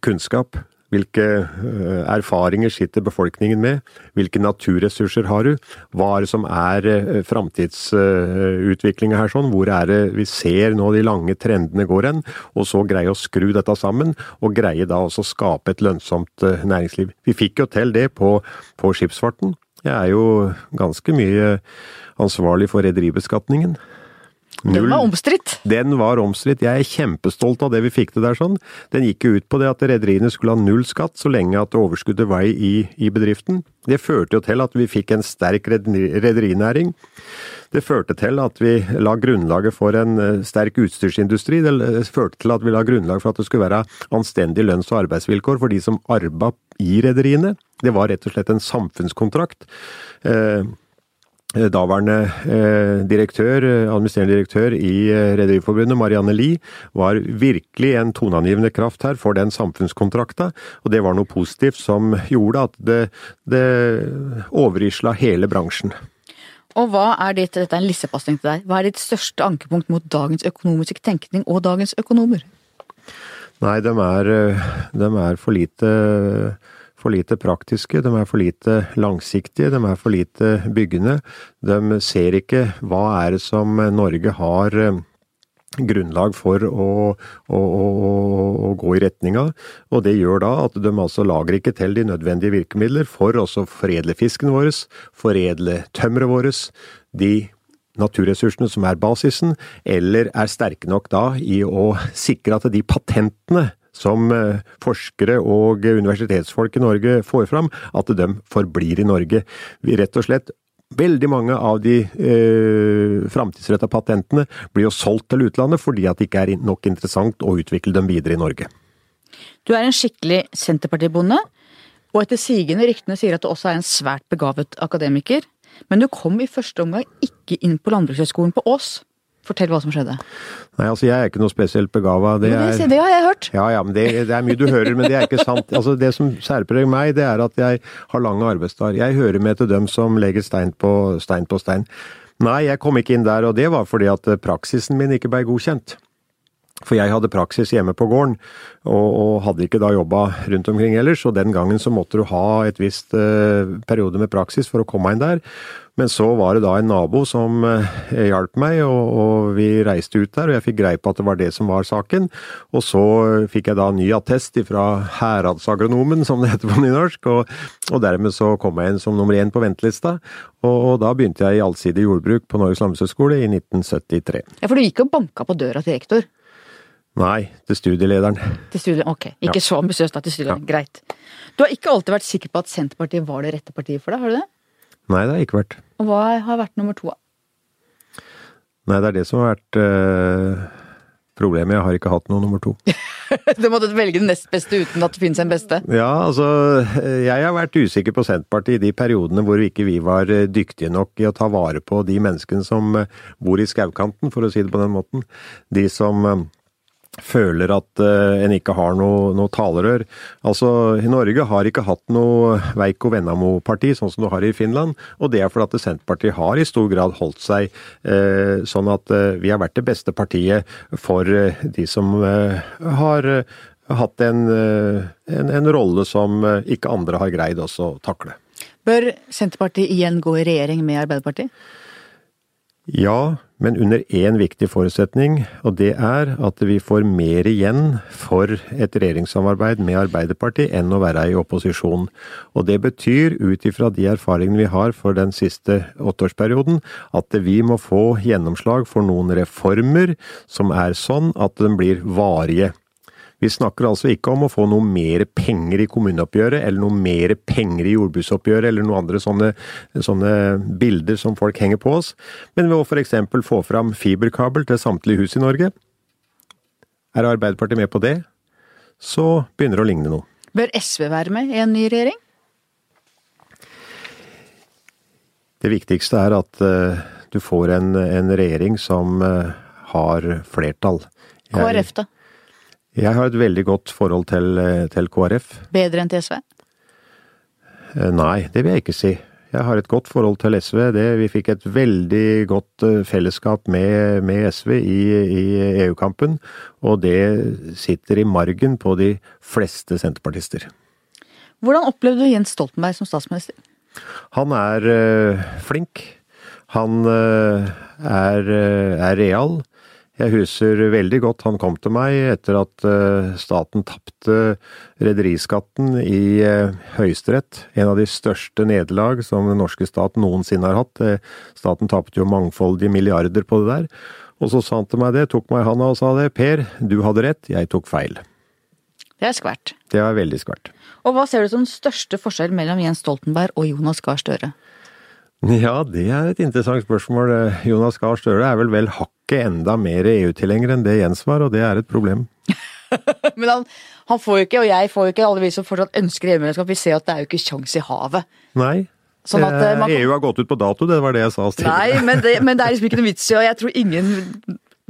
kunnskap, hvilke eh, erfaringer sitter befolkningen med? Hvilke naturressurser har du? Hva er det som er eh, framtidsutviklinga her sånn? Hvor er det vi ser nå de lange trendene går hen? Og så greie å skru dette sammen, og greie da også skape et lønnsomt eh, næringsliv. Vi fikk jo til det på, på skipsfarten. Jeg er jo ganske mye ansvarlig for rederibeskatningen. Den var omstridt? Den var omstridt. Jeg er kjempestolt av det vi fikk til der sånn. Den gikk jo ut på det at rederiene skulle ha null skatt så lenge at overskuddet var i, i bedriften. Det førte jo til at vi fikk en sterk rederinæring. Det førte til at vi la grunnlaget for en eh, sterk utstyrsindustri. Det førte til at vi la grunnlag for at det skulle være anstendige lønns- og arbeidsvilkår for de som arba i rederiene. Det var rett og slett en samfunnskontrakt. Eh, Eh, daværende eh, direktør, eh, administrerende direktør i Rederiforbundet, Marianne Lie, var virkelig en toneangivende kraft her for den samfunnskontrakta, og det var noe positivt som gjorde at det, det overrisla hele bransjen. Og hva er ditt, dette er en lissepasning til deg, hva er ditt største ankepunkt mot dagens økonomiske tenkning og dagens økonomer? Nei, de er, eh, de er for lite for lite praktiske, de er for lite langsiktige, de er for lite byggende. De ser ikke hva er det som Norge har eh, grunnlag for å, å, å, å, gå i retning av. Og det gjør da at de altså lager ikke til de nødvendige virkemidler for å foredle fisken vår, foredle tømmeret vårt, de naturressursene som er basisen, eller er sterke nok da i å sikre at de patentene som eh, forskere og universitetsfolk i Norge får fram, at de forblir i Norge. Rett og slett Veldig mange av de eh, framtidsretta patentene blir jo solgt til utlandet fordi at det ikke er nok interessant å utvikle dem videre i Norge. Du er en skikkelig Senterpartibonde, og etter sigende ryktene sier at du også er en svært begavet akademiker. Men du kom i første omgang ikke inn på Landbrukshøgskolen på Ås. Fortell hva som skjedde. Nei, altså jeg er ikke noe spesielt begava. Det, det, det, har jeg hørt. Ja, ja, men det, det, er mye du hører, men det er ikke sant. Altså Det som særpreger meg, det er at jeg har lange arbeidsdager. Jeg hører med til dem som legger stein på stein på stein. Nei, jeg kom ikke inn der, og det var fordi at praksisen min ikke ble godkjent. For jeg hadde praksis hjemme på gården, og, og hadde ikke da jobba rundt omkring ellers. Og den gangen så måtte du ha et visst uh, periode med praksis for å komme inn der. Men så var det da en nabo som uh, hjalp meg, og, og, vi reiste ut der. Og jeg fikk greie på at det var det som var saken. Og så fikk jeg da ny attest fra heradsagronomen, som det heter på nynorsk. Og, og dermed så kom jeg inn som nummer én på ventelista. Og, og da begynte jeg i allsidig jordbruk på Norges landbrukshøgskole i 1973. Ja, For du gikk og banka på døra til rektor? Nei, til studielederen. Til studie, ok, Ikke ja. så ambisiøst, da. Til studielederen. Ja. Greit. Du har ikke alltid vært sikker på at Senterpartiet var det rette partiet for deg, har du det? Nei, det har ikke vært. Og hva har vært nummer to? Nei, det er det som har vært øh, problemet. Jeg har ikke hatt noe nummer to. du måtte velge den nest beste uten at det finnes en beste? Ja, altså Jeg har vært usikker på Senterpartiet i de periodene hvor ikke vi var eh, dyktige nok i å ta vare på de menneskene som eh, bor i skaukanten, for å si det på den måten. De som føler at uh, en ikke har noe, noe, talerør. Altså, Norge har ikke hatt noe Veikko Vennamo-parti, sånn som du har i Finland. Og det er fordi at Senterpartiet har i stor grad holdt seg uh, sånn at uh, vi har vært det beste partiet for de som har hatt en, en, en, rolle som ikke andre har greid også å takle. Bør Senterpartiet igjen gå i regjering med Arbeiderpartiet? Ja, men under én viktig forutsetning, og det er at vi får mer igjen for et regjeringssamarbeid med Arbeiderpartiet enn å være i opposisjon. Og det betyr, ut ifra de erfaringene vi har for den siste åtteårsperioden, at vi må få gjennomslag for noen reformer som er sånn at de blir varige. Vi snakker altså ikke om å få noe mer penger i kommuneoppgjøret, eller noe mer penger i jordbruksoppgjøret, eller noen andre sånne, sånne bilder som folk henger på oss, men ved å f.eks. få fram fiberkabel til samtlige hus i Norge. Er Arbeiderpartiet med på det, så begynner det å ligne noe. Bør SV være med i en ny regjering? Det viktigste er at uh, du får en, en regjering som uh, har flertall. KrF, da? Jeg har et veldig godt forhold til, eh, til KrF. Bedre enn til SV? Eh, nei, det vil jeg ikke si. Jeg har et godt forhold til SV. Det, vi fikk et veldig godt eh, fellesskap med, med SV i, i EU-kampen, og det sitter i margen på de fleste senterpartister. Hvordan opplevde du Jens Stoltenberg som statsminister? Han er øh, flink. Han øh, er, er real. Jeg husker veldig godt han kom til meg etter at eh, staten tapte rederiskatten i eh, Høyesterett. En av de største nederlag som den norske stat noensinne har hatt. Eh, staten tapte jo mangfoldige milliarder på det der. Og så sa han til meg det, tok meg i handa og sa det. Per, du hadde rett, jeg tok feil. Det er skvært. Det er veldig skvært. Og hva ser du som den største forskjell mellom Jens Stoltenberg og Jonas Gahr Støre? Ja, det er et interessant spørsmål. Jonas Gahr Støre er vel vel hakket enda mer EU-tilhenger enn det Jens var, og det er et problem. Men han, han, får jo ikke, og jeg får jo ikke, alle vi som fortsatt ønsker EU-medlemskap, vi ser at det er jo ikke sjans i havet. Nei. Sånn at, eh, EU har gått ut på dato, det var det jeg sa. Nei, men det, men det er liksom ikke noe vits i, og jeg tror ingen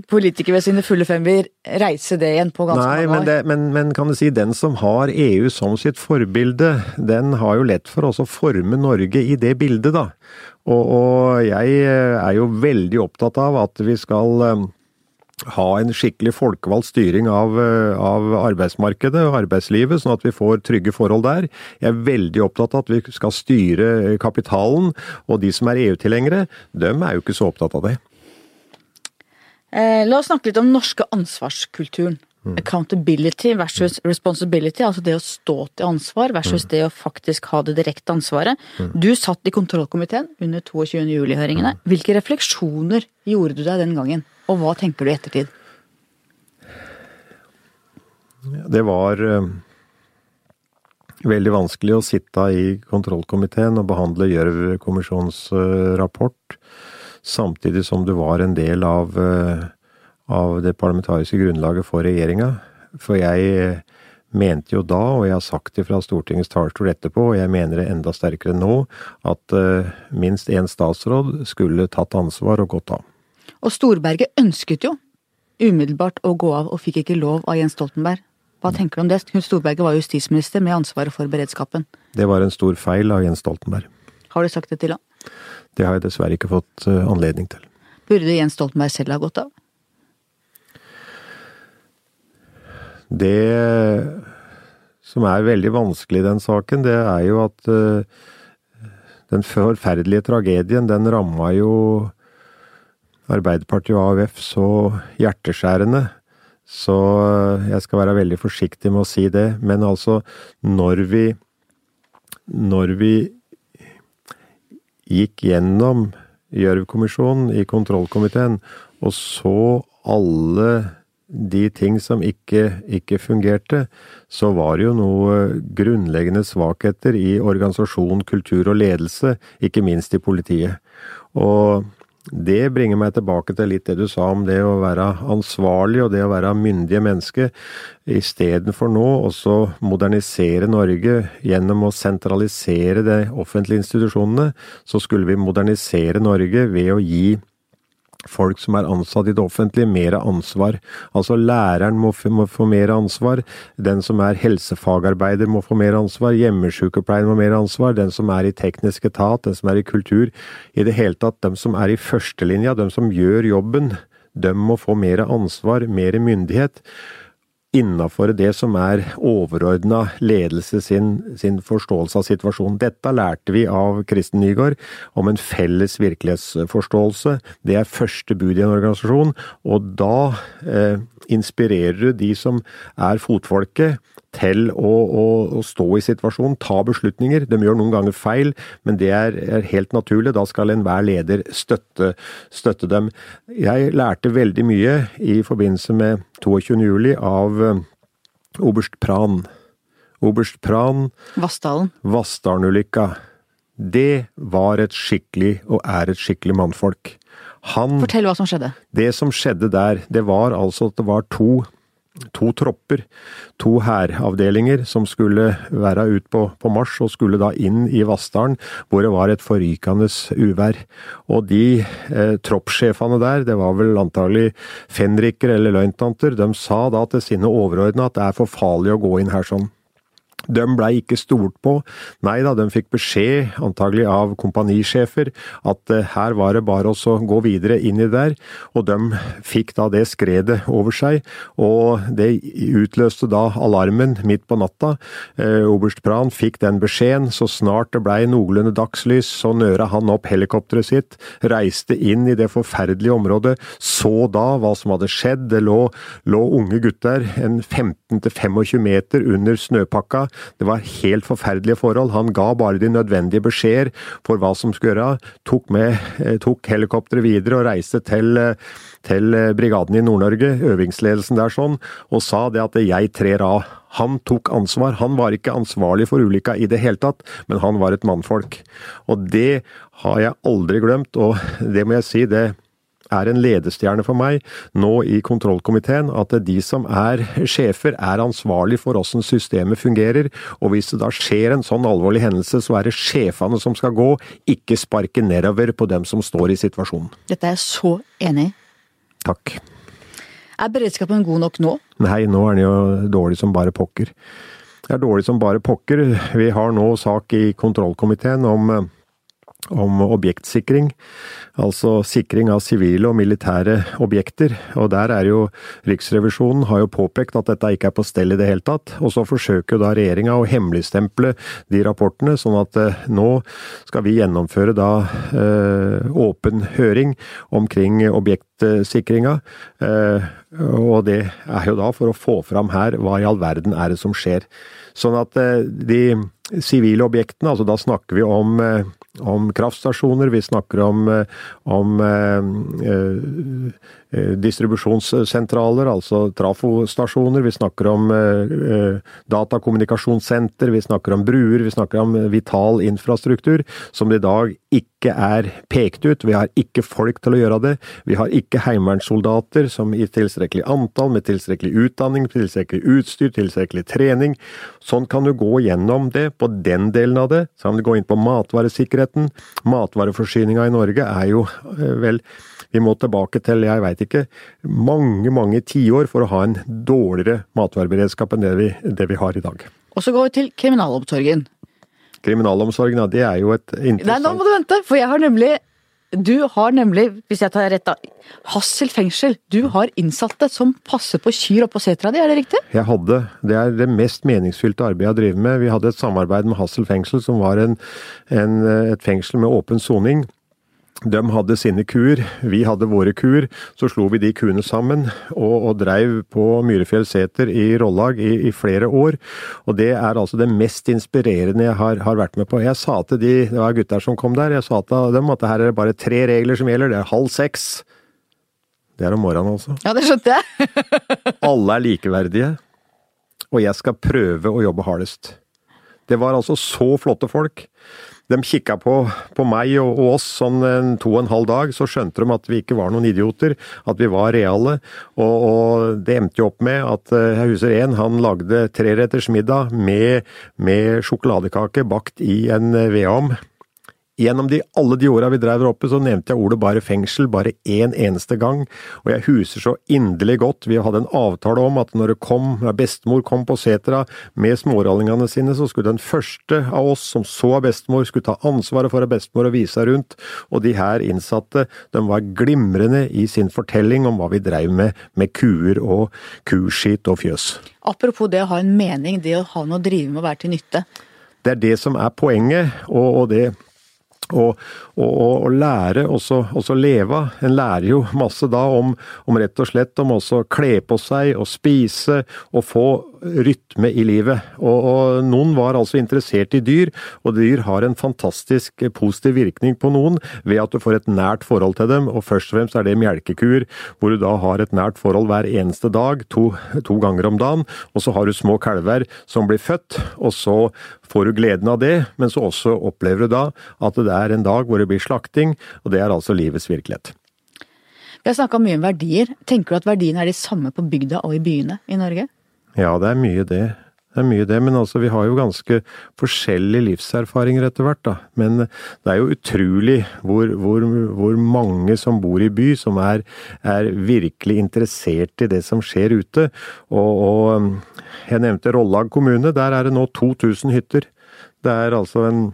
politikere ved sine fulle fem vil reise det igjen på ganske Nei, mange men, år. det, men, men kan du si den som har EU som sitt forbilde, den har jo lett for også å forme Norge i det bildet, da. Og, og jeg eh, er jo veldig opptatt av at vi skal eh, ha en skikkelig folkevalgt styring av, eh, av arbeidsmarkedet og arbeidslivet, sånn at vi får trygge forhold der. Jeg er veldig opptatt av at vi skal styre kapitalen, og de som er EU-tilhengere, dem er jo ikke så opptatt av det. Eh, la oss snakke litt om den norske ansvarskulturen. Mm. Accountability versus responsibility, altså det å stå til ansvar versus Mm. det å faktisk ha det direkte ansvaret. Du satt i kontrollkomiteen under 22. juli-høringene. Mm. Hvilke refleksjoner gjorde du deg den gangen, og hva tenker du i ettertid? Det var eh, veldig vanskelig å sitte i kontrollkomiteen og behandle Gjørv-kommisjonens eh, rapport, samtidig som du var en del av, eh, av det parlamentariske grunnlaget for regjeringa. For jeg eh, mente jo da, og jeg har sagt det fra Stortingets talerstol etterpå, og jeg mener det enda sterkere nå, at eh, minst én statsråd skulle tatt ansvar og gått av. Og Storberget ønsket jo umiddelbart å gå av, og fikk ikke lov av Jens Stoltenberg. Hva tenker du om det? Knut Storberget var justisminister med ansvaret for beredskapen. Det var en stor feil av Jens Stoltenberg. Har du sagt det til ham? Det har jeg dessverre ikke fått eh, anledning til. Burde Jens Stoltenberg selv ha gått av? Det som er veldig vanskelig i den saken, det er jo at eh, den forferdelige tragedien, den ramma jo Arbeiderpartiet og AUF så hjerteskjærende. Så eh, jeg skal være veldig forsiktig med å si det. Men altså, når vi Når vi gikk gjennom Gjørv-kommisjonen i kontrollkomiteen og så alle de ting som ikke, ikke fungerte, så var det jo noe grunnleggende svakheter i organisasjon, kultur og ledelse, ikke minst i politiet. Og det bringer meg tilbake til litt det du sa om det å være ansvarlig og det å være myndige mennesker, istedenfor nå også modernisere Norge gjennom å sentralisere de offentlige institusjonene, så skulle vi modernisere Norge ved å gi folk som er ansatt i det offentlige, mer ansvar. Altså læreren må, må få mer ansvar, den som er helsefagarbeider må få mer ansvar, hjemmesykepleieren må mer ansvar, den som er i teknisk etat, den som er i kultur. I det hele tatt, de som er i førstelinja, de som gjør jobben, de må få mer ansvar, mer myndighet innafor det som er overordna ledelse sin, sin forståelse av situasjonen. Dette lærte vi av Kristen Nygaard om en felles virkelighetsforståelse. Det er første bud i en organisasjon, og da eh, inspirerer du de som er fotfolket til å, å, å stå i situasjonen, ta beslutninger. De gjør noen ganger feil, men det er, er helt naturlig. Da skal enhver leder støtte, støtte dem. Jeg lærte veldig mye i forbindelse med 22. juli av eh, oberst Pran. Oberst Pran, Vassdalen. Vassdalen-ulykka. Det var et skikkelig, og er et skikkelig mannfolk. Han Fortell hva som skjedde. det som skjedde der, det var altså at det var to, to tropper, to hæravdelinger, som skulle være ut på, på marsj og skulle da inn i Vassdalen, hvor det var et forrykende uvær. Og de eh, troppssjefene der, det var vel antagelig fenriker eller løytnanter, de sa da til sine overordna at det er for farlig å gå inn her sånn. De blei ikke stolt på. Nei da, de fikk beskjed, antagelig av kompanisjefer, at eh, her var det bare å gå videre inn i der. Og de fikk da det skredet over seg, og det utløste da alarmen midt på natta. Eh, Oberst Pran fikk den beskjeden. Så snart det blei noenlunde dagslys, så nøra han opp helikopteret sitt, reiste inn i det forferdelige området, så da hva som hadde skjedd. Det lå, lå unge gutter en 15-25 meter under snøpakka. Det var helt forferdelige forhold. Han ga bare de nødvendige beskjeder for hva som skulle gjøre. Tok, eh, tok helikopteret videre og reiste til, eh, til eh, brigaden i Nord-Norge, øvingsledelsen der sånn, og sa det at jeg trer av. Han tok ansvar. Han var ikke ansvarlig for ulykka i det hele tatt, men han var et mannfolk. Og det har jeg aldri glemt, og det må jeg si, det er en ledestjerne for meg nå i kontrollkomiteen at de som er sjefer er ansvarlig for hvordan systemet fungerer, og hvis det da skjer en sånn alvorlig hendelse, så er det sjefene som skal gå, ikke sparke nedover på dem som står i situasjonen. Dette er jeg så enig i. Takk. Er beredskapen god nok nå? Nei, nå er den jo dårlig som bare pokker. Det er dårlig som bare pokker. Vi har nå sak i kontrollkomiteen om eh, om objektsikring, altså sikring av sivile og militære objekter. Og der er jo Riksrevisjonen har jo påpekt at dette ikke er på stell i det hele tatt. Og så forsøker jo da regjeringa å hemmeligstemple de rapportene, sånn at eh, nå skal vi gjennomføre da eh, åpen høring omkring objektsikringa. Eh, og det er jo da for å få fram her hva i all verden er det som skjer. Sånn at eh, de sivile objektene, altså da snakker vi om eh, om kraftstasjoner, vi snakker om, eh, om eh, eh, distribusjonssentraler, altså trafostasjoner, vi snakker om datakommunikasjonssenter, vi snakker om bruer, vi snakker om vital infrastruktur, som i dag ikke er pekt ut. Vi har ikke folk til å gjøre det. Vi har ikke heimevernssoldater som i tilstrekkelig antall, med tilstrekkelig utdanning, tilstrekkelig utstyr, tilstrekkelig trening. Sånn kan du gå gjennom det på den delen av det. Så kan du gå inn på matvaresikkerheten. Matvareforsyninga i Norge er jo eh, vel Vi må tilbake til, jeg veit ikke, mange, mange tiår for å ha en dårligere matvareberedskap enn det vi, det vi har i dag. Og så går vi til kriminalomsorgen. Kriminalomsorgen, ja, det er jo et interessant Nei, nå må du vente, for jeg har nemlig du har nemlig, hvis jeg tar rett da, Hassel fengsel. Du har innsatte som passer på kyr oppå setra di, er det riktig? Jeg hadde. Det er det mest meningsfylte arbeidet jeg driver med. Vi hadde et samarbeid med Hassel fengsel, som var en, en, et fengsel med åpen soning. De hadde sine kuer, vi hadde våre kuer. Så slo vi de kuene sammen og, og dreiv på Myrefjell seter i Rollag i, i, flere år. Og det er altså det mest inspirerende jeg har, har, vært med på. Jeg sa til de, det var gutter som kom der, jeg sa til dem at det her er bare tre regler som gjelder. Det er halv seks. Det er om morgenen, altså. Ja, det skjønte jeg. Alle er likeverdige. Og jeg skal prøve å jobbe hardest. Det var altså så flotte folk de kikka på, på, meg og, og, oss sånn en to og en halv dag, så skjønte de at vi ikke var noen idioter, at vi var reale. Og, og det endte jo opp med at eh, jeg husker en, han lagde treretters middag med, med sjokoladekake bakt i en eh, vedovn Gjennom de, alle de åra vi drev oppe, så nevnte jeg ordet bare fengsel bare én eneste gang, og jeg huser så inderlig godt. Vi hadde en avtale om at når det kom, når bestemor kom på setra med smårollingene sine, så skulle den første av oss som så av bestemor, skulle ta ansvaret for bestemor og vise seg rundt, og de her innsatte, de var glimrende i sin fortelling om hva vi dreiv med, med kuer og kuskitt og fjøs. Apropos det å ha en mening, det å ha noe å drive med å være til nytte. Det er det som er poenget, og, og det og, og, og lære også, også leve. En lærer jo masse da om, om rett og slett om også kle på seg og spise og få rytme i livet. Og, og, noen var altså interessert i dyr, og dyr har en fantastisk positiv virkning på noen ved at du får et nært forhold til dem, og først og fremst er det melkekuer, hvor du da har et nært forhold hver eneste dag, to, to ganger om dagen, og så har du små kalver som blir født, og så får du gleden av det, men så også opplever du da at det er en dag hvor det blir slakting, og det er altså livets virkelighet. Vi har snakka mye om verdier. Tenker du at verdiene er de samme på bygda og i byene i Norge? Ja, det er mye det. Det er mye det, men altså vi har jo ganske forskjellige livserfaringer etter hvert, da. Men det er jo utrolig hvor, hvor, hvor mange som bor i by som er, er, virkelig interessert i det som skjer ute. Og, og jeg nevnte Rollag kommune, der er det nå 2000 hytter. Det er altså en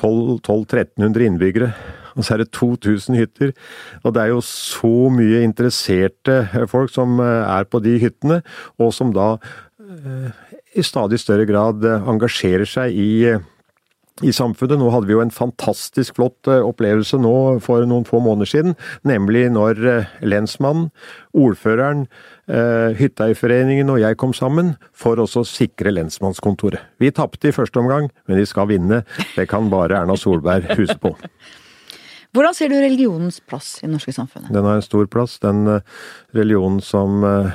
1200-1300 innbyggere. Og så er det 2000 hytter. Og det er jo så mye interesserte folk som eh, er på de hyttene, og som da eh, i stadig større grad eh, engasjerer seg i i samfunnet. Nå hadde vi jo en fantastisk flott opplevelse nå for noen få måneder siden, nemlig når lensmannen, ordføreren, Hytteeierforeningen og jeg kom sammen for å sikre lensmannskontoret. Vi tapte i første omgang, men vi skal vinne. Det kan bare Erna Solberg huske på. Hvordan ser du religionens plass i det norske samfunnet? Den har en stor plass. Den eh, religionen som eh,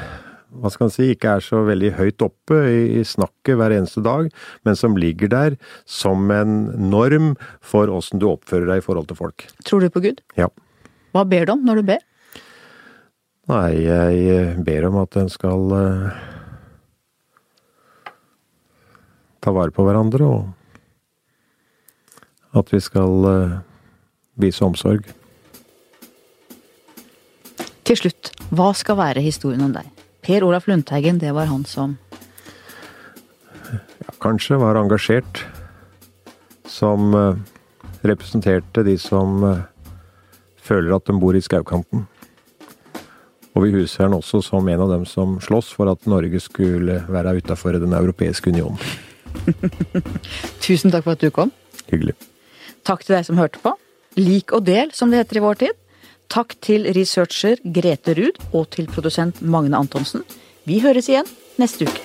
hva skal man si, ikke er så veldig høyt oppe i, snakket hver eneste dag, men som ligger der som en norm for åssen du oppfører deg i forhold til folk. Tror du på Gud? Ja. Hva ber du om når du ber? Nei, jeg ber om at en skal uh, ta vare på hverandre, og at vi skal uh, vise omsorg. Til slutt, hva skal være historien om deg? Per Olaf Lundteigen, det var han som ja, kanskje var engasjert. Som eh, representerte de som eh, føler at de bor i skaukanten. Og vi huser han også som en av dem som slåss for at Norge skulle være utafor Den europeiske union. Tusen takk for at du kom. Hyggelig. Takk til deg som hørte på. Lik og del, som det heter i vår tid. Takk til researcher Grete Ruud og til produsent Magne Antonsen. Vi høres igjen neste uke.